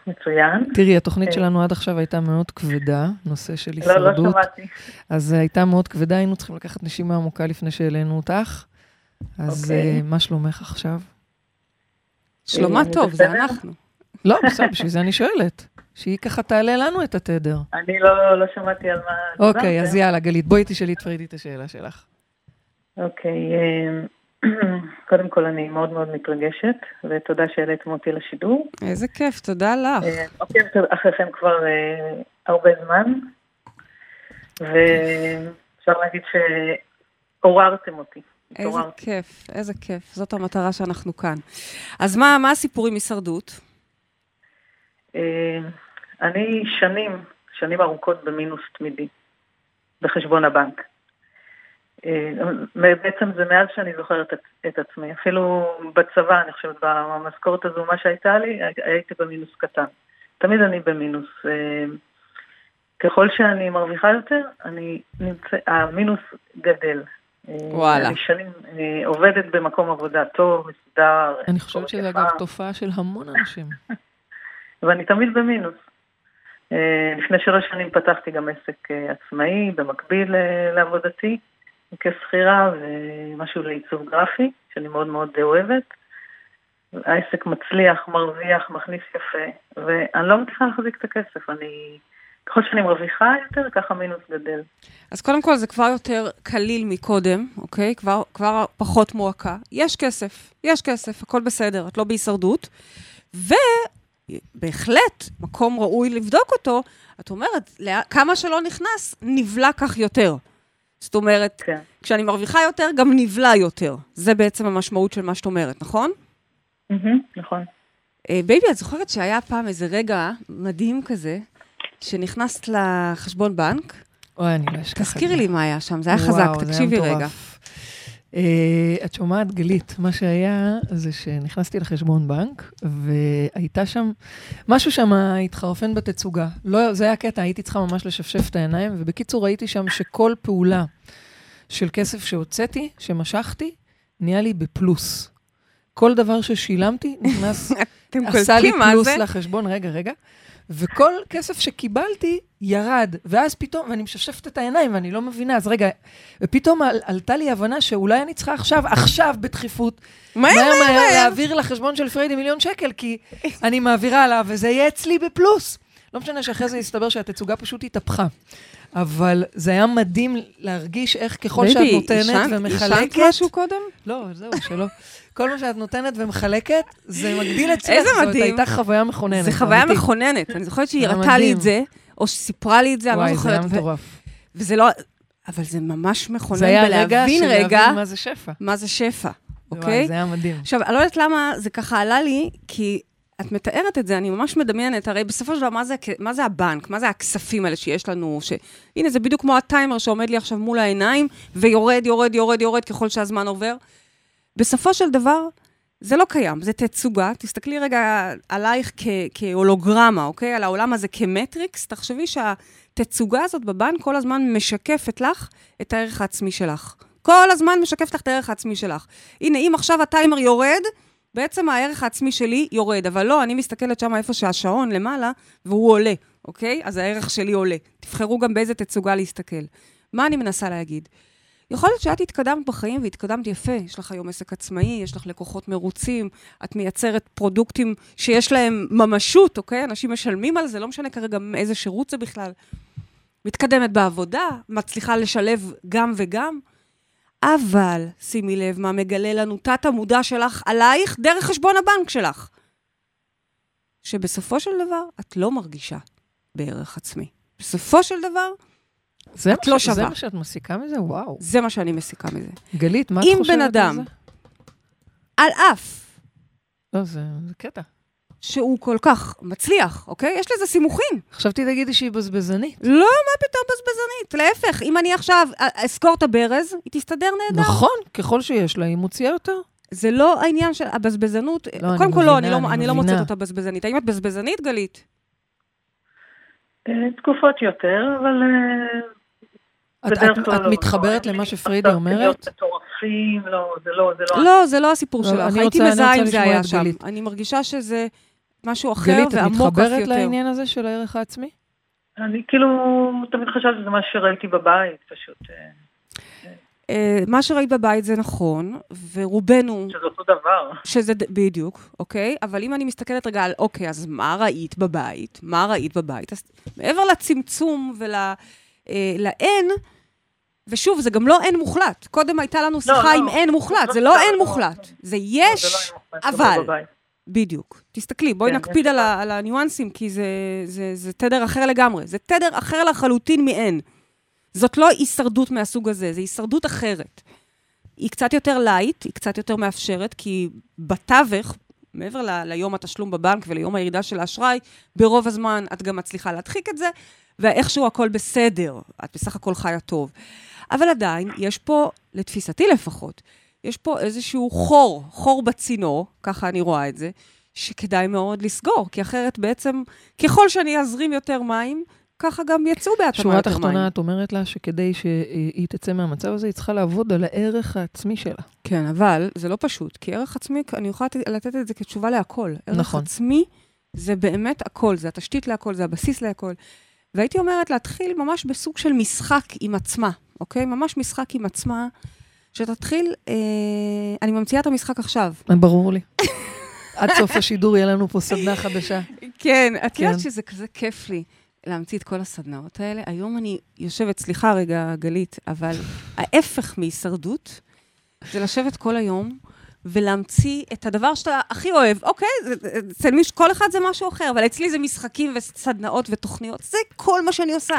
מצוין. תראי, התוכנית אה. שלנו עד עכשיו הייתה מאוד כבדה, נושא של לא, לא הישרדות. שמעתי. אז הייתה מאוד כבדה, היינו צריכים לקחת נשימה עמוקה לפני שהעלינו אותך. אז אוקיי. אה, מה שלומך עכשיו? שלומה אה, טוב, זה? אנחנו. לא, בסדר, בשביל זה אני שואלת. שהיא ככה תעלה לנו את התדר. אני לא, לא שמעתי על מה... אוקיי, אז דיברתם. יאללה, גלית, בואי תשאלי את פרידי את השאלה שלך. אוקיי, אה, קודם כל אני מאוד מאוד מתרגשת, ותודה שהעליתם אותי לשידור. איזה כיף, תודה לך. אה, עוקבת אחריכם כבר הרבה זמן, ואפשר להגיד שעוררתם אותי. איזה התעוררתי. כיף, איזה כיף. זאת המטרה שאנחנו כאן. אז מה, מה הסיפור עם הישרדות? אה, אני שנים, שנים ארוכות במינוס תמידי, בחשבון הבנק. אה, בעצם זה מאז שאני זוכרת את, את עצמי. אפילו בצבא, אני חושבת, במשכורת הזו, מה שהייתה לי, הייתי במינוס קטן. תמיד אני במינוס. אה, ככל שאני מרוויחה יותר, אני נמצא, המינוס גדל. אה, וואלה. אני שנים אה, עובדת במקום עבודה טוב, מסודר. אני חושבת שזה. אגב תופעה של המון אנשים. ואני תמיד במינוס. אה, לפני שלוש שנים פתחתי גם עסק אה, עצמאי במקביל אה, לעבודתי כשכירה ומשהו לעיצוב גרפי, שאני מאוד מאוד אוהבת. העסק מצליח, מרוויח, מכניס יפה, ואני לא מצליחה להחזיק את הכסף. אני, ככל שאני מרוויחה יותר, ככה מינוס גדל. אז קודם כל, זה כבר יותר קליל מקודם, אוקיי? כבר, כבר פחות מועקה. יש כסף, יש כסף, הכל בסדר, את לא בהישרדות. ובהחלט, מקום ראוי לבדוק אותו, את אומרת, כמה שלא נכנס, נבלע כך יותר. זאת אומרת, כן. כשאני מרוויחה יותר, גם נבלע יותר. זה בעצם המשמעות של מה שאת אומרת, נכון? מהמם, נכון. אה, בייבי, את זוכרת שהיה פעם איזה רגע מדהים כזה, שנכנסת לחשבון בנק? אוי, אני לא אשכח את זה. תזכירי לי מה היה שם, זה היה חזק, וואו, זה היה תקשיבי מטורף. רגע. אה, את שומעת, גלית, מה שהיה זה שנכנסתי לחשבון בנק, והייתה שם, משהו שם התחרפן בתצוגה. לא, זה היה קטע, הייתי צריכה ממש לשפשף את העיניים, ובקיצור ראיתי שם שכל פעולה של כסף שהוצאתי, שמשכתי, נהיה לי בפלוס. כל דבר ששילמתי נכנס, עשה לי פלוס זה? לחשבון, רגע, רגע. וכל כסף שקיבלתי ירד, ואז פתאום, ואני משפשפת את העיניים ואני לא מבינה, אז רגע, ופתאום על, עלתה לי הבנה שאולי אני צריכה עכשיו, עכשיו בדחיפות, מהר, מהר מהר. להעביר לחשבון של פריידי מיליון שקל, כי אני מעבירה עליו, וזה יהיה אצלי בפלוס. לא משנה שאחרי זה יסתבר שהתצוגה פשוט התהפכה. אבל זה היה מדהים להרגיש איך ככל שאת נותנת ומחלקת... עישנת משהו קודם? לא, זהו, שלא. כל מה שאת נותנת ומחלקת, זה מגדיל אצלך. איזה זאת מדהים. הייתה חוויה מכוננת. זה חוויה. מכוננת. אני זוכרת שהיא היה הראתה לי. את זה, או שסיפרה לי את זה, אני לא וואי, זה זוכרת. היה מטורף. וזה לא... אבל זה ממש מכונן זה היה רגע בלהבין של רגע להבין מה זה שפע. מה זה שפע, וואי, אוקיי? זה היה מדהים. עכשיו, אני לא יודעת למה זה ככה עלה לי, כי את מתארת את זה, אני ממש מדמיינת, הרי בסופו של דבר, מה זה, מה זה הבנק? מה זה הכספים האלה שיש לנו? ש... הנה, זה בדיוק כמו הטיימר שעומד לי עכשיו מול העיניים, ויורד, יורד, יורד, יורד ככל שהזמן עובר. בסופו של דבר, זה לא קיים, זה תצוגה. תסתכלי רגע עלייך כ- כהולוגרמה, אוקיי? על העולם הזה כמטריקס. תחשבי שהתצוגה הזאת בבנק כל הזמן משקפת לך את הערך העצמי שלך. כל הזמן משקפת לך את הערך העצמי שלך. הנה, אם עכשיו הטיימר יורד, בעצם הערך העצמי שלי יורד, אבל לא, אני מסתכלת שם איפה שהשעון למעלה, והוא עולה, אוקיי? אז הערך שלי עולה. תבחרו גם באיזה תצוגה להסתכל. מה אני מנסה להגיד? יכול להיות שאת התקדמת בחיים והתקדמת יפה. יש לך היום עסק עצמאי, יש לך לקוחות מרוצים, את מייצרת פרודוקטים שיש להם ממשות, אוקיי? אנשים משלמים על זה, לא משנה כרגע איזה שירות זה בכלל. מתקדמת בעבודה, מצליחה לשלב גם וגם. אבל, שימי לב מה מגלה לנו תת המודע שלך עלייך דרך חשבון הבנק שלך. שבסופו של דבר את לא מרגישה בערך עצמי. בסופו של דבר, זה את לא ש- שווה. זה מה שאת מסיקה מזה? וואו. זה מה שאני מסיקה מזה. גלית, מה את אם חושבת בן על אדם- זה? על אף לא, זה זה קטע. שהוא כל כך מצליח, אוקיי? יש לזה סימוכין. חשבתי תגידי שהיא בזבזנית. לא, מה פתאום בזבזנית? להפך, אם אני עכשיו אסקור את הברז, היא תסתדר נהדר. נכון, ככל שיש לה, היא מוציאה יותר. זה לא העניין של הבזבזנות. לא, קודם כל, לא, אני לא, אני אני לא. מוצאת אותה בזבזנית. האם את בזבזנית, גלית? אה, תקופות יותר, אבל... אה, את- את- כלל את לא. מתחברת לא, למה מצב אומרת? מטורפים, לא, זה לא, זה לא... לא, זה לא הסיפור לא, שלך. הייתי מזהה אם זה היה שם. אני מרגישה שזה משהו אחר גלית, את ועמוק אף מתחברת יותר. לעניין הזה של הערך העצמי? אני כאילו, תמיד חשבתי שזה מה שראיתי בבית, פשוט, אה, אה, מה שראית בבית זה נכון, ורובנו, שזה אותו דבר. שזה בדיוק, אוקיי? אבל אם אני מסתכלת רגע על, אוקיי, אז מה ראית בבית? מה ראית בבית? אז מעבר לצמצום ולאין, ושוב, זה גם לא אין מוחלט. קודם הייתה לנו שיחה לא. עם אין מוחלט, זה לא, לא לא, אין לא. מוחלט. זה לא, יש, זה לא אבל. בדיוק. תסתכלי, בואי כן, נקפיד על. ה- על הניואנסים, כי זה, זה, זה תדר אחר לגמרי. זה תדר אחר לחלוטין מאין. זאת לא הישרדות מהסוג הזה, זה הישרדות אחרת. היא קצת יותר light, היא קצת יותר מאפשרת, כי בתווך, מעבר ל- ליום התשלום בבנק וליום הירידה של האשראי, ברוב הזמן את גם מצליחה להדחיק את זה, ואיכשהו הכל בסדר, את בסך הכל חיה טוב. אבל עדיין, יש פה, לתפיסתי לפחות, יש פה איזשהו חור, חור בצינור, ככה אני רואה את זה, שכדאי מאוד לסגור, כי אחרת בעצם, ככל שאני אזרים יותר מים, ככה גם יצאו בהתאמה שורה יותר מים. תחתונה, את אומרת לה שכדי שהיא תצא מהמצב הזה, היא צריכה לעבוד על הערך העצמי שלה. כן, אבל זה לא פשוט, כי ערך עצמי, אני יכולה לתת- לתת את זה כתשובה להכל. ערך נכון. עצמי זה באמת הכל, זה התשתית להכל, זה הבסיס להכל. והייתי אומרת להתחיל ממש בסוג של משחק עם עצמה, אוקיי? ממש משחק עם עצמה, שתתחיל, אה, אני ממציאה את המשחק עכשיו. ברור לי. עד סוף השידור יהיה לנו פה סדנה חדשה. כן, את כן. יודעת שזה כזה כיף לי להמציא את כל הסדנאות האלה. היום אני יושבת, סליחה רגע, גלית, אבל ההפך מהישרדות זה לשבת כל היום ולהמציא את הדבר שאתה הכי אוהב. אוקיי, אצל מישהו, כל אחד זה משהו אחר, אבל אצלי זה משחקים וסדנאות ותוכניות, זה כל מה שאני עושה.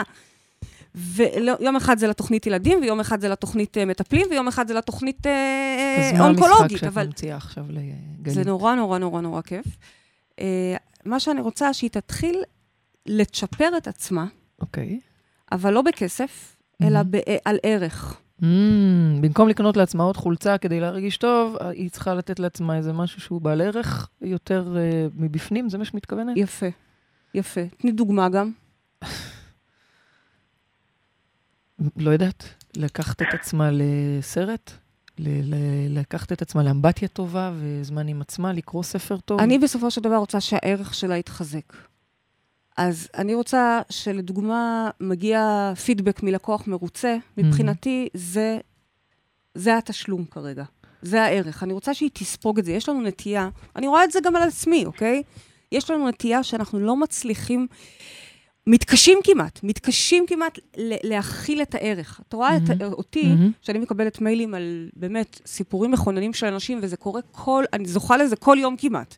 ויום אחד זה לתוכנית ילדים, ויום אחד זה לתוכנית אה, מטפלים, ויום אחד זה לתוכנית אה, אז מה המשחק אונקולוגית. שאת אבל ממציאה עכשיו לגלית? זה נורא נורא נורא נורא כיף. Uh, מה שאני רוצה, שהיא תתחיל לצ'פר את עצמה, אוקיי. אבל לא בכסף, אלא אה, על ערך. Mm, במקום לקנות לעצמה עוד חולצה כדי להרגיש טוב, היא צריכה לתת לעצמה איזה משהו שהוא בעל ערך יותר uh, מבפנים, זה מה שאת מתכוונת? יפה, יפה. תני דוגמה גם. לא יודעת, לקחת את עצמה לסרט? ל- ל- לקחת את עצמה לאמבטיה טובה וזמן עם עצמה, לקרוא ספר טוב? אני בסופו של דבר רוצה שהערך שלה יתחזק. אז אני רוצה שלדוגמה מגיע פידבק מלקוח מרוצה, מבחינתי זה, זה התשלום כרגע. זה הערך. אני רוצה שהיא תספוג את זה. יש לנו נטייה, אני רואה את זה גם על עצמי, אוקיי? יש לנו נטייה שאנחנו לא מצליחים, מתקשים כמעט, מתקשים כמעט להכיל את הערך. את רואה את, מהמם. אותי, מהמם. שאני מקבלת מיילים על באמת סיפורים מכוננים של אנשים, וזה קורה כל, אני זוכה לזה כל יום כמעט.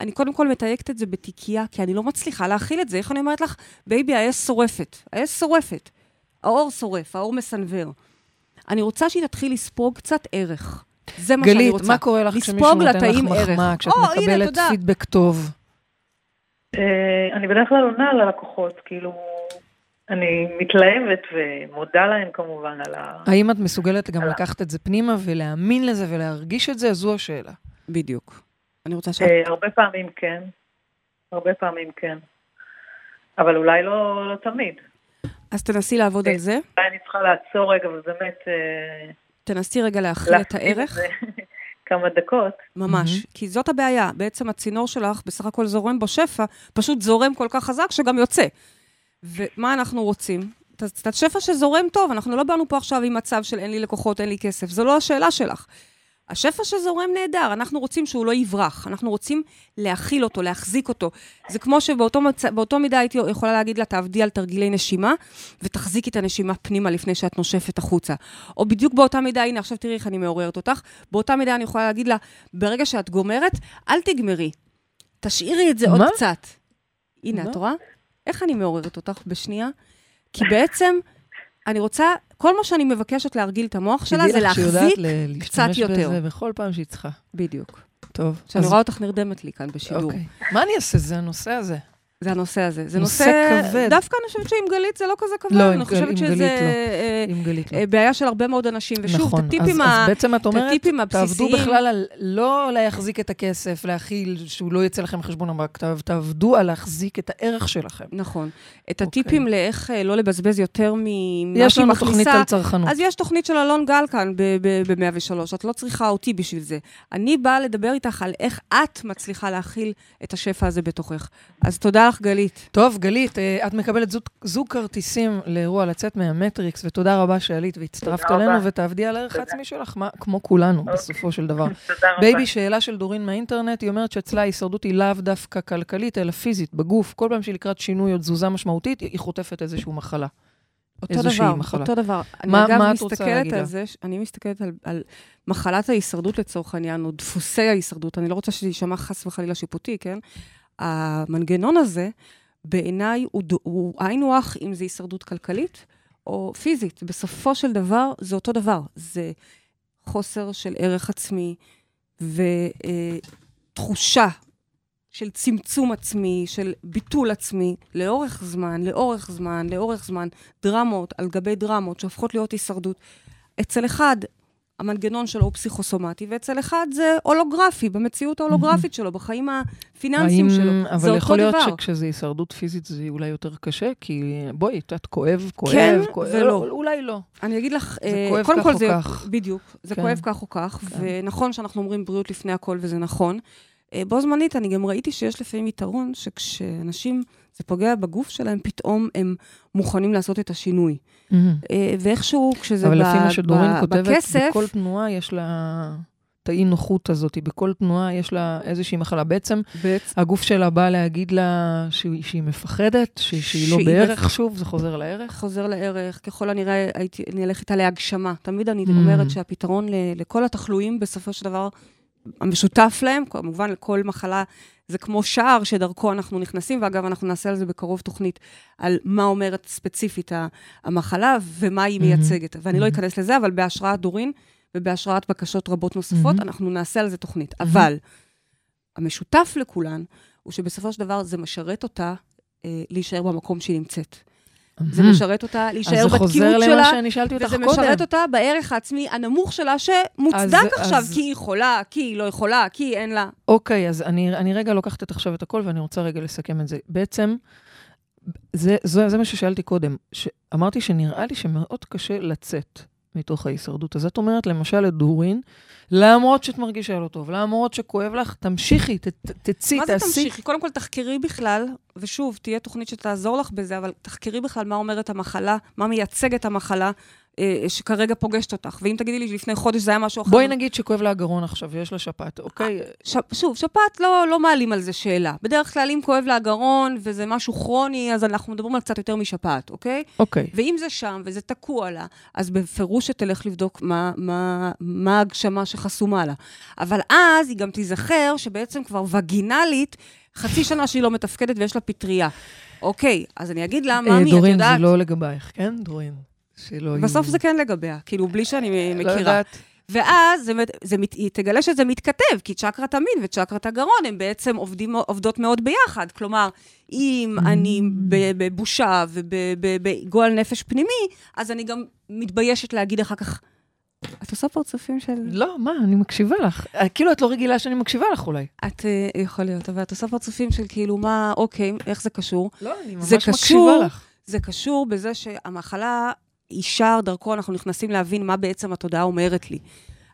אני קודם כל מתייקת את זה בתיקייה, כי אני לא מצליחה להכיל את זה. איך אני אומרת לך, בייבי, האש שורפת. האש שורפת. האור שורף, האור מסנוור. אני רוצה שהיא תתחיל לספוג קצת ערך. זה מה שאני גלית, רוצה. מה קורה לך כשמישהו נותן לך. מחמאה, כשאת או, הנה, מקבלת תודה. פידבק טוב? אה, אני בדרך כלל עונה ללקוחות, כאילו, אני מתלהבת ומודה להם כמובן על ה... האם את מסוגלת גם לקחת את זה פנימה ולהאמין לזה ולהרגיש את זה? זו השאלה. בדיוק. אני רוצה שאת... אה, הרבה פעמים כן, הרבה פעמים כן. אבל אולי לא, לא תמיד. אז תנסי לעבוד על זה. אולי אני צריכה לעצור רגע ובאמת אה, תנסי רגע להכיל את הערך. כמה דקות. ממש. מהמם. כי זאת הבעיה. בעצם הצינור שלך, בסך הכל זורם בו שפע, פשוט זורם כל כך חזק שגם יוצא. ומה אנחנו רוצים? את השפע שזורם טוב. אנחנו לא באנו פה עכשיו עם מצב של אין לי לקוחות, אין לי כסף. זו לא השאלה שלך. השפע שזורם נהדר, אנחנו רוצים שהוא לא יברח, אנחנו רוצים להכיל אותו, להחזיק אותו. זה כמו שבאותו מצ... מידה הייתי יכולה להגיד לה, תעבדי על תרגילי נשימה, ותחזיקי את הנשימה פנימה לפני שאת נושפת החוצה. או בדיוק באותה מידה, הנה, עכשיו תראי איך אני מעוררת אותך, באותה מידה אני יכולה להגיד לה, ברגע שאת גומרת, אל תגמרי, תשאירי את זה מה? עוד קצת. הנה, מה? את רואה? איך אני מעוררת אותך בשנייה? כי בעצם, אני רוצה כל מה שאני מבקשת להרגיל את המוח שלה זה להחזיק קצת יותר. תדעי לך בזה בכל פעם שהיא צריכה. בדיוק. טוב. שאני רואה אותך נרדמת לי כאן בשידור. אוקיי. מה אני אעשה? זה הנושא הזה. זה הנושא הזה. זה נושא, נושא כבד. דווקא אני חושבת שעם גלית זה לא כזה כבד. לא, עם, גל, עם גלית לא. אה, עם גלית לא. בעיה של הרבה מאוד אנשים. ושוב, נכון, את הטיפים, אז, ה... אז בעצם את אומרת, תעבדו בכלל על לא להחזיק את הכסף, להכיל, שהוא לא יצא לכם חשבון הבנק, תעבדו על להחזיק את הערך שלכם. נכון. את אוקיי. הטיפים לאיך אה, לא לבזבז יותר ממה שהיא מכניסה. יש לנו תוכנית על צרכנות. אז יש תוכנית של אלון גל כאן ב-103, את לא צריכה אותי בשביל זה. אני באה לדבר איתך על איך את מצליחה להכיל את השפע הזה בתוכך. אז תודה לך, גלית. טוב. גלית, אה, את מקבלת זוג, זוג כרטיסים לאירוע לצאת מהמטריקס, ותודה רבה שעלית והצטרפת אלינו, ותעבדי על הערך העצמי שלך, מה, כמו כולנו, אוקיי. בסופו של דבר. תודה רבה. בייבי, שאלה של דורין מהאינטרנט, היא אומרת שאצלה ההישרדות היא לאו דווקא כלכלית, אלא פיזית, בגוף. כל פעם שהיא לקראת שינוי או תזוזה משמעותית, היא חוטפת איזושהי מחלה. אותו דבר, מחלה. אותו דבר. מה, אני אגב מה את רוצה להגיד על זה, אני מסתכלת על, על מחלת ההישרדות לצורך העניין, או דפוסי ההישרדות, אני לא רוצה שזה יישמע חס וחלילה שיפוטי, כן? המנגנון הזה, בעיניי הוא, הוא היינו הך אם זה הישרדות כלכלית או פיזית. בסופו של דבר זה אותו דבר. זה חוסר של ערך עצמי ותחושה של צמצום עצמי, של ביטול עצמי, לאורך זמן, לאורך זמן, לאורך זמן, דרמות על גבי דרמות שהופכות להיות הישרדות. אצל אחד המנגנון שלו הוא פסיכוסומטי, ואצל אחד זה הולוגרפי, במציאות ההולוגרפית שלו, בחיים הפיננסיים האם, שלו. זה אותו דבר. אבל יכול להיות שכשזה הישרדות פיזית זה אולי יותר קשה, כי בואי, את יודעת, כואב, כואב, כן כואב, ולא. לא, אולי לא. אני אגיד לך, זה אה, כואב קודם כך כל זה, כך. בדיוק, זה כן. כואב כך או כך, כן. ונכון שאנחנו אומרים בריאות לפני הכל, וזה נכון. אה, בו זמנית, אני גם ראיתי שיש לפעמים יתרון שכשאנשים, זה פוגע בגוף שלהם, פתאום הם מוכנים לעשות את השינוי. Mm-hmm. ואיכשהו, כשזה אבל ב- לפי מה שדורין כותבת, בכסף... בכל תנועה יש לה... את האי נוחות הזאת, בכל תנועה יש לה איזושהי מחלה. בעצם, בעצם... הגוף שלה בא להגיד לה שהיא, שהיא מפחדת, שהיא, שהיא לא בערך, מפ... שוב, זה חוזר לערך? חוזר לערך, ככל הנראה הייתי, אני אלך איתה להגשמה. תמיד אני mm. אומרת שהפתרון ל, לכל התחלואים, בסופו של דבר, המשותף להם, כמובן לכל מחלה, זה כמו שער שדרכו אנחנו נכנסים, ואגב, אנחנו נעשה על זה בקרוב תוכנית, על מה אומרת ספציפית המחלה ומה היא מייצגת. Mm-hmm. ואני לא אכנס לזה, אבל בהשראת דורין ובהשראת בקשות רבות נוספות, mm-hmm. אנחנו נעשה על זה תוכנית. Mm-hmm. אבל המשותף לכולן, הוא שבסופו של דבר זה משרת אותה אה, להישאר במקום שהיא נמצאת. זה משרת אותה להישאר בתקיעות שלה. אז זה חוזר למה שאני שאלתי אותך קודם. וזה משרת אותה בערך העצמי הנמוך שלה, שמוצדק עכשיו, אז... כי היא חולה, כי היא לא יכולה, כי אין לה. אוקיי, אז אני, אני רגע לוקחת את עכשיו את הכל, ואני רוצה רגע לסכם את זה. בעצם, זה, זה, זה מה ששאלתי קודם. אמרתי שנראה לי שמאוד קשה לצאת מתוך ההישרדות. אז את אומרת, למשל, לדורין, למרות שאת מרגישה לא טוב, למרות שכואב לך, תמשיכי, ת, תצאי, תעשי. מה זה תמשיכי? קודם כל, תחקרי בכלל, ושוב, תהיה תוכנית שתעזור לך בזה, אבל תחקרי בכלל מה אומרת המחלה, מה מייצג את המחלה, שכרגע פוגשת אותך. ואם תגידי לי לפני חודש זה היה משהו אחר... בואי נגיד שכואב לה הגרון עכשיו ויש לה שפעת, אוקיי? ש, שוב, שפעת לא, לא מעלים על זה שאלה. בדרך כלל, אם כואב לה הגרון וזה משהו כרוני, אז אנחנו מדברים על קצת יותר משפעת, אוקיי? אוקיי. ואם זה שם וזה תקוע לה, אז בפירוש שתלך לבדוק מה, מה, מה ההגשמה שחסומה לה. אבל אז היא גם תיזכר שבעצם כבר וגינלית, חצי שנה שהיא לא מתפקדת ויש לה פטריה. אוקיי, אז אני אגיד לה, אה, ממי, את יודעת... דורין, זה לא לגבייך, כן, דורין? שלא יהיו... בסוף זה כן לגביה, כאילו, בלי שאני מכירה. לא יודעת. ואז זה, זה, היא תגלה שזה מתכתב, כי צ'קרת המין וצ'קרת הגרון הם בעצם עובדים, עובדות מאוד ביחד. כלומר, אם mm. אני בבושה ובגועל נפש פנימי, אז אני גם מתביישת להגיד אחר כך, את עושה פרצופים של... לא, מה, אני מקשיבה לך. כאילו, את לא רגילה שאני מקשיבה לך אולי. את, uh, יכול להיות, אבל את עושה פרצופים של כאילו, מה, אוקיי, איך זה קשור? לא, אני ממש קשור, מקשיבה לך. זה קשור בזה שהמחלה ישר דרכו אנחנו נכנסים להבין מה בעצם התודעה אומרת לי.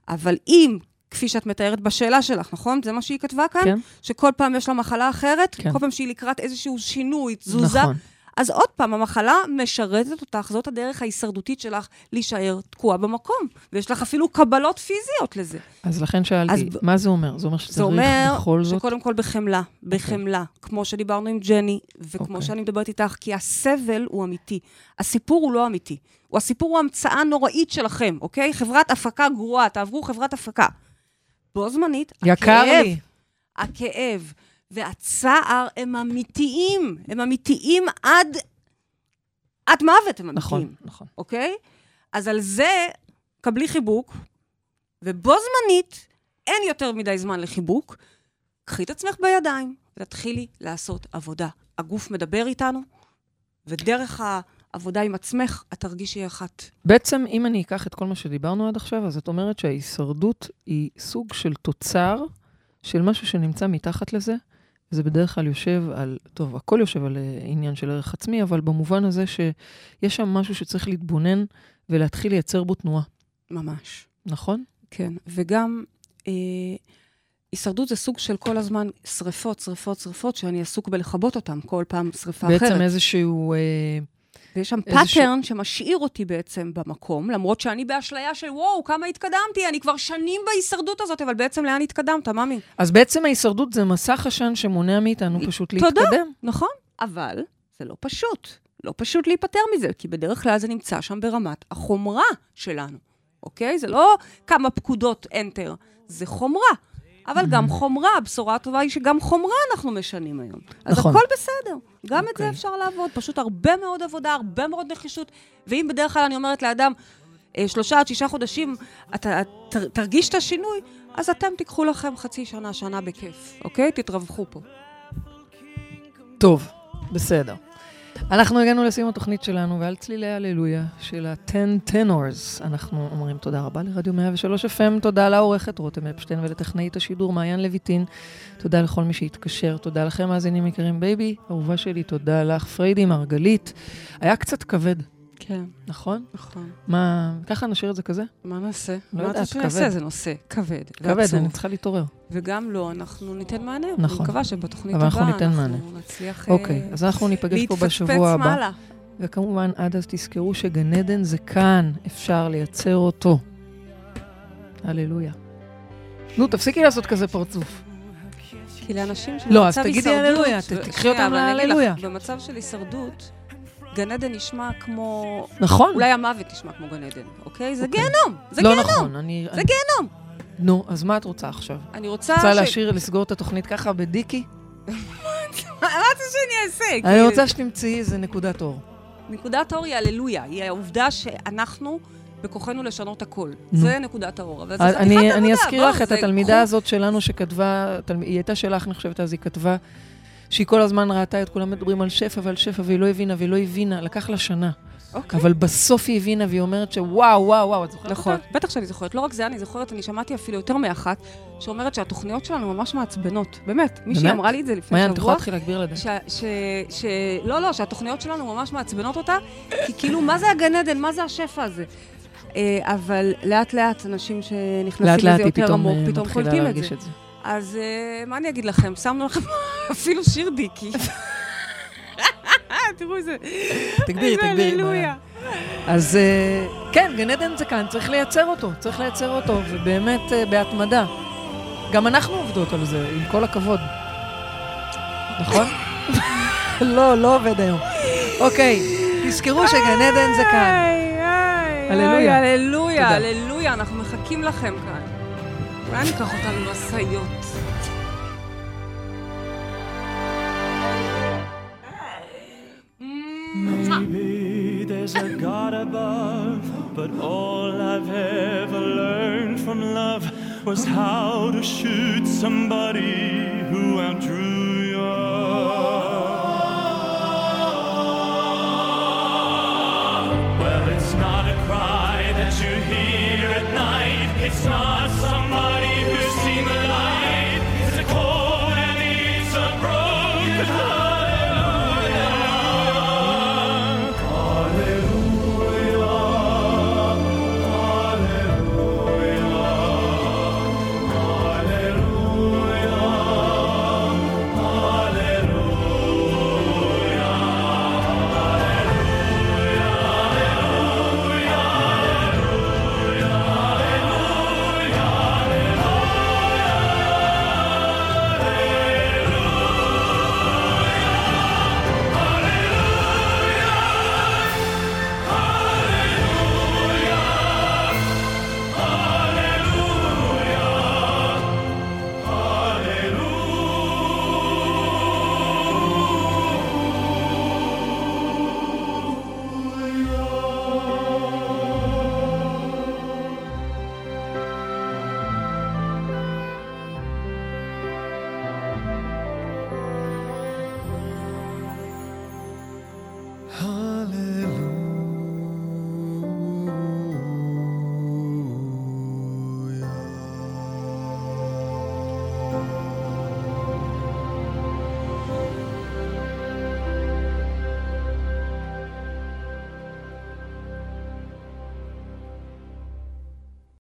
אבל אם, כפי שאת מתארת בשאלה שלך, נכון? זה מה שהיא כתבה כאן? כן. שכל פעם יש לה מחלה אחרת, כן. כל פעם שהיא לקראת איזשהו שינוי, תזוזה. נכון. אז עוד פעם, המחלה משרתת אותך, זאת הדרך ההישרדותית שלך להישאר תקועה במקום. ויש לך אפילו קבלות פיזיות לזה. אז לכן שאלתי, אז מה זה אומר? זה אומר שצריך בכל זאת... זה אומר שקודם כל בחמלה, אוקיי. בחמלה, okay. כמו שדיברנו עם ג'ני, וכמו okay. אוקיי. שאני מדברת איתך, כי הסבל הוא אמיתי. הסיפור הוא לא אמיתי. הוא הסיפור הוא המצאה נוראית שלכם, אוקיי? חברת הפקה גרועה, תעברו חברת הפקה. בו זמנית, יקר הכאב, לי. הכאב והצער הם אמיתיים. הם אמיתיים עד, עד מוות הם נכון, אמיתיים. נכון, נכון. אוקיי? אז על זה קבלי חיבוק, ובו זמנית, אין יותר מדי זמן לחיבוק, קחי את עצמך בידיים ותתחילי לעשות עבודה. הגוף מדבר איתנו, ודרך ה... עבודה עם עצמך, את תרגישי אחת. בעצם, אם אני אקח את כל מה שדיברנו עד עכשיו, אז את אומרת שההישרדות היא סוג של תוצר של משהו שנמצא מתחת לזה. זה בדרך כלל יושב על, טוב, הכל יושב על אה, עניין של ערך עצמי, אבל במובן הזה שיש שם משהו שצריך להתבונן ולהתחיל לייצר בו תנועה. ממש. נכון? כן, וגם אה, הישרדות זה סוג של כל הזמן שריפות, שריפות, שריפות, שאני עסוק בלכבות אותן, כל פעם שריפה בעצם אחרת. בעצם איזשהו... אה, ויש שם pattern ש... שמשאיר אותי בעצם במקום, למרות שאני באשליה של וואו, כמה התקדמתי, אני כבר שנים בהישרדות הזאת, אבל בעצם לאן התקדמת, ממי? אז בעצם ההישרדות זה מסך עשן שמונע מאיתנו פשוט להתקדם. תודה, נכון, אבל זה לא פשוט. לא פשוט להיפטר מזה, כי בדרך כלל זה נמצא שם ברמת החומרה שלנו, אוקיי? זה לא כמה פקודות enter, זה חומרה. אבל גם חומרה, הבשורה הטובה היא שגם חומרה אנחנו משנים היום. אז נכון. הכל בסדר, גם okay. את זה אוקיי. אפשר לעבוד. פשוט הרבה מאוד עבודה, הרבה מאוד נחישות. ואם בדרך כלל אני אומרת לאדם, אה, שלושה עד שישה חודשים, אתה תרגיש את השינוי, אז אתם תיקחו לכם חצי שנה, שנה בכיף, אוקיי? תתרווחו פה. טוב, בסדר. אנחנו הגענו לסיום התוכנית שלנו, ועל צלילי הללויה של ה-10 tenors, אנחנו אומרים תודה רבה לרדיו 103 FM, תודה לעורכת רותם אפשטיין ולטכנאית השידור מעיין לויטין, תודה לכל מי שהתקשר, תודה לכם מאזינים יקרים בייבי, אהובה שלי, תודה לך פריידי מרגלית. היה קצת כבד כן. נכון? נכון. מה, ככה נשאיר את זה כזה? מה נעשה? לא יודעת, כבד. מה נעשה? זה נושא כבד כבד. אני צריכה להתעורר. וגם לא, אנחנו ניתן מענה. נכון. אני מקווה שבתוכנית הבאה אנחנו מענה. נצליח אוקיי, אז אנחנו ניפגש פה בשבוע הבא. מעלה. וכמובן, עד אז תזכרו שגן עדן זה כאן, אפשר לייצר אותו. הללויה. נו, תפסיקי לעשות כזה פרצוף. כי לאנשים שבמצב הישרדות... לא, אז תגידי הללויה, תקחי אותם להללויה. במצב של הישרדות, גן עדן נשמע כמו... נכון. אולי המוות נשמע כמו גן עדן, אוקיי? זה אוקיי. גיהנום, זה לא גיהנום. נכון, אני... זה גיהנום. נו, אז מה את רוצה עכשיו? אני רוצה רוצה ש... להשאיר, לסגור את התוכנית ככה בדיקי? מה רוצה שאני אעשה? אני רוצה שתמצאי איזה נקודת אור. נקודת אור היא הללויה, היא העובדה שאנחנו... בכוחנו לשנות הכל. זה נקודת האור, אבל זה חתיכת עבודה. אני אזכיר לך את התלמידה הזאת שלנו שכתבה, היא הייתה שלך, אני חושבת, אז היא כתבה שהיא כל הזמן ראתה את כולם מדברים על שפע ועל שפע, והיא לא הבינה והיא לא הבינה, לקח לה שנה. Okay. אוקיי. אבל בסוף היא הבינה והיא אומרת שוואו, וואו, וואו, את זוכרת נכון, אותה? בטח שאני זוכרת. לא רק זה, אני זוכרת, אני שמעתי אפילו יותר מאחת, שאומרת שהתוכניות שלנו ממש מעצבנות. באמת, מישהי אמרה לי את זה לפני שבוע. מעיין, את יכולה להתחיל להגביר לדעת. לא, לא, שהתוכניות שלנו ממש מעצבנות אותה, כי כאילו, מה זה הגן עדן? מה זה השפע הזה? אה, אבל לאט-לאט אנשים שנכנסים לזה יותר עמוק, אה, פתאום קולטים את זה. אז uh, מה אני אגיד לכם? שמנו לכם אפילו שיר דיקי. תראו איזה... תגבירי, תגבירי. אז uh, כן, גן עדן זה כאן, צריך לייצר אותו, צריך לייצר אותו, ובאמת uh, בהתמדה. גם אנחנו עובדות על זה, עם כל הכבוד. נכון? לא, לא עובד היום. אוקיי, תזכרו שגן עדן זה כאן. הללויה. הללויה, הללויה, אנחנו מחכים לכם כאן. Maybe there's a God above, but all I've ever learned from love was how to shoot somebody who outdrew your.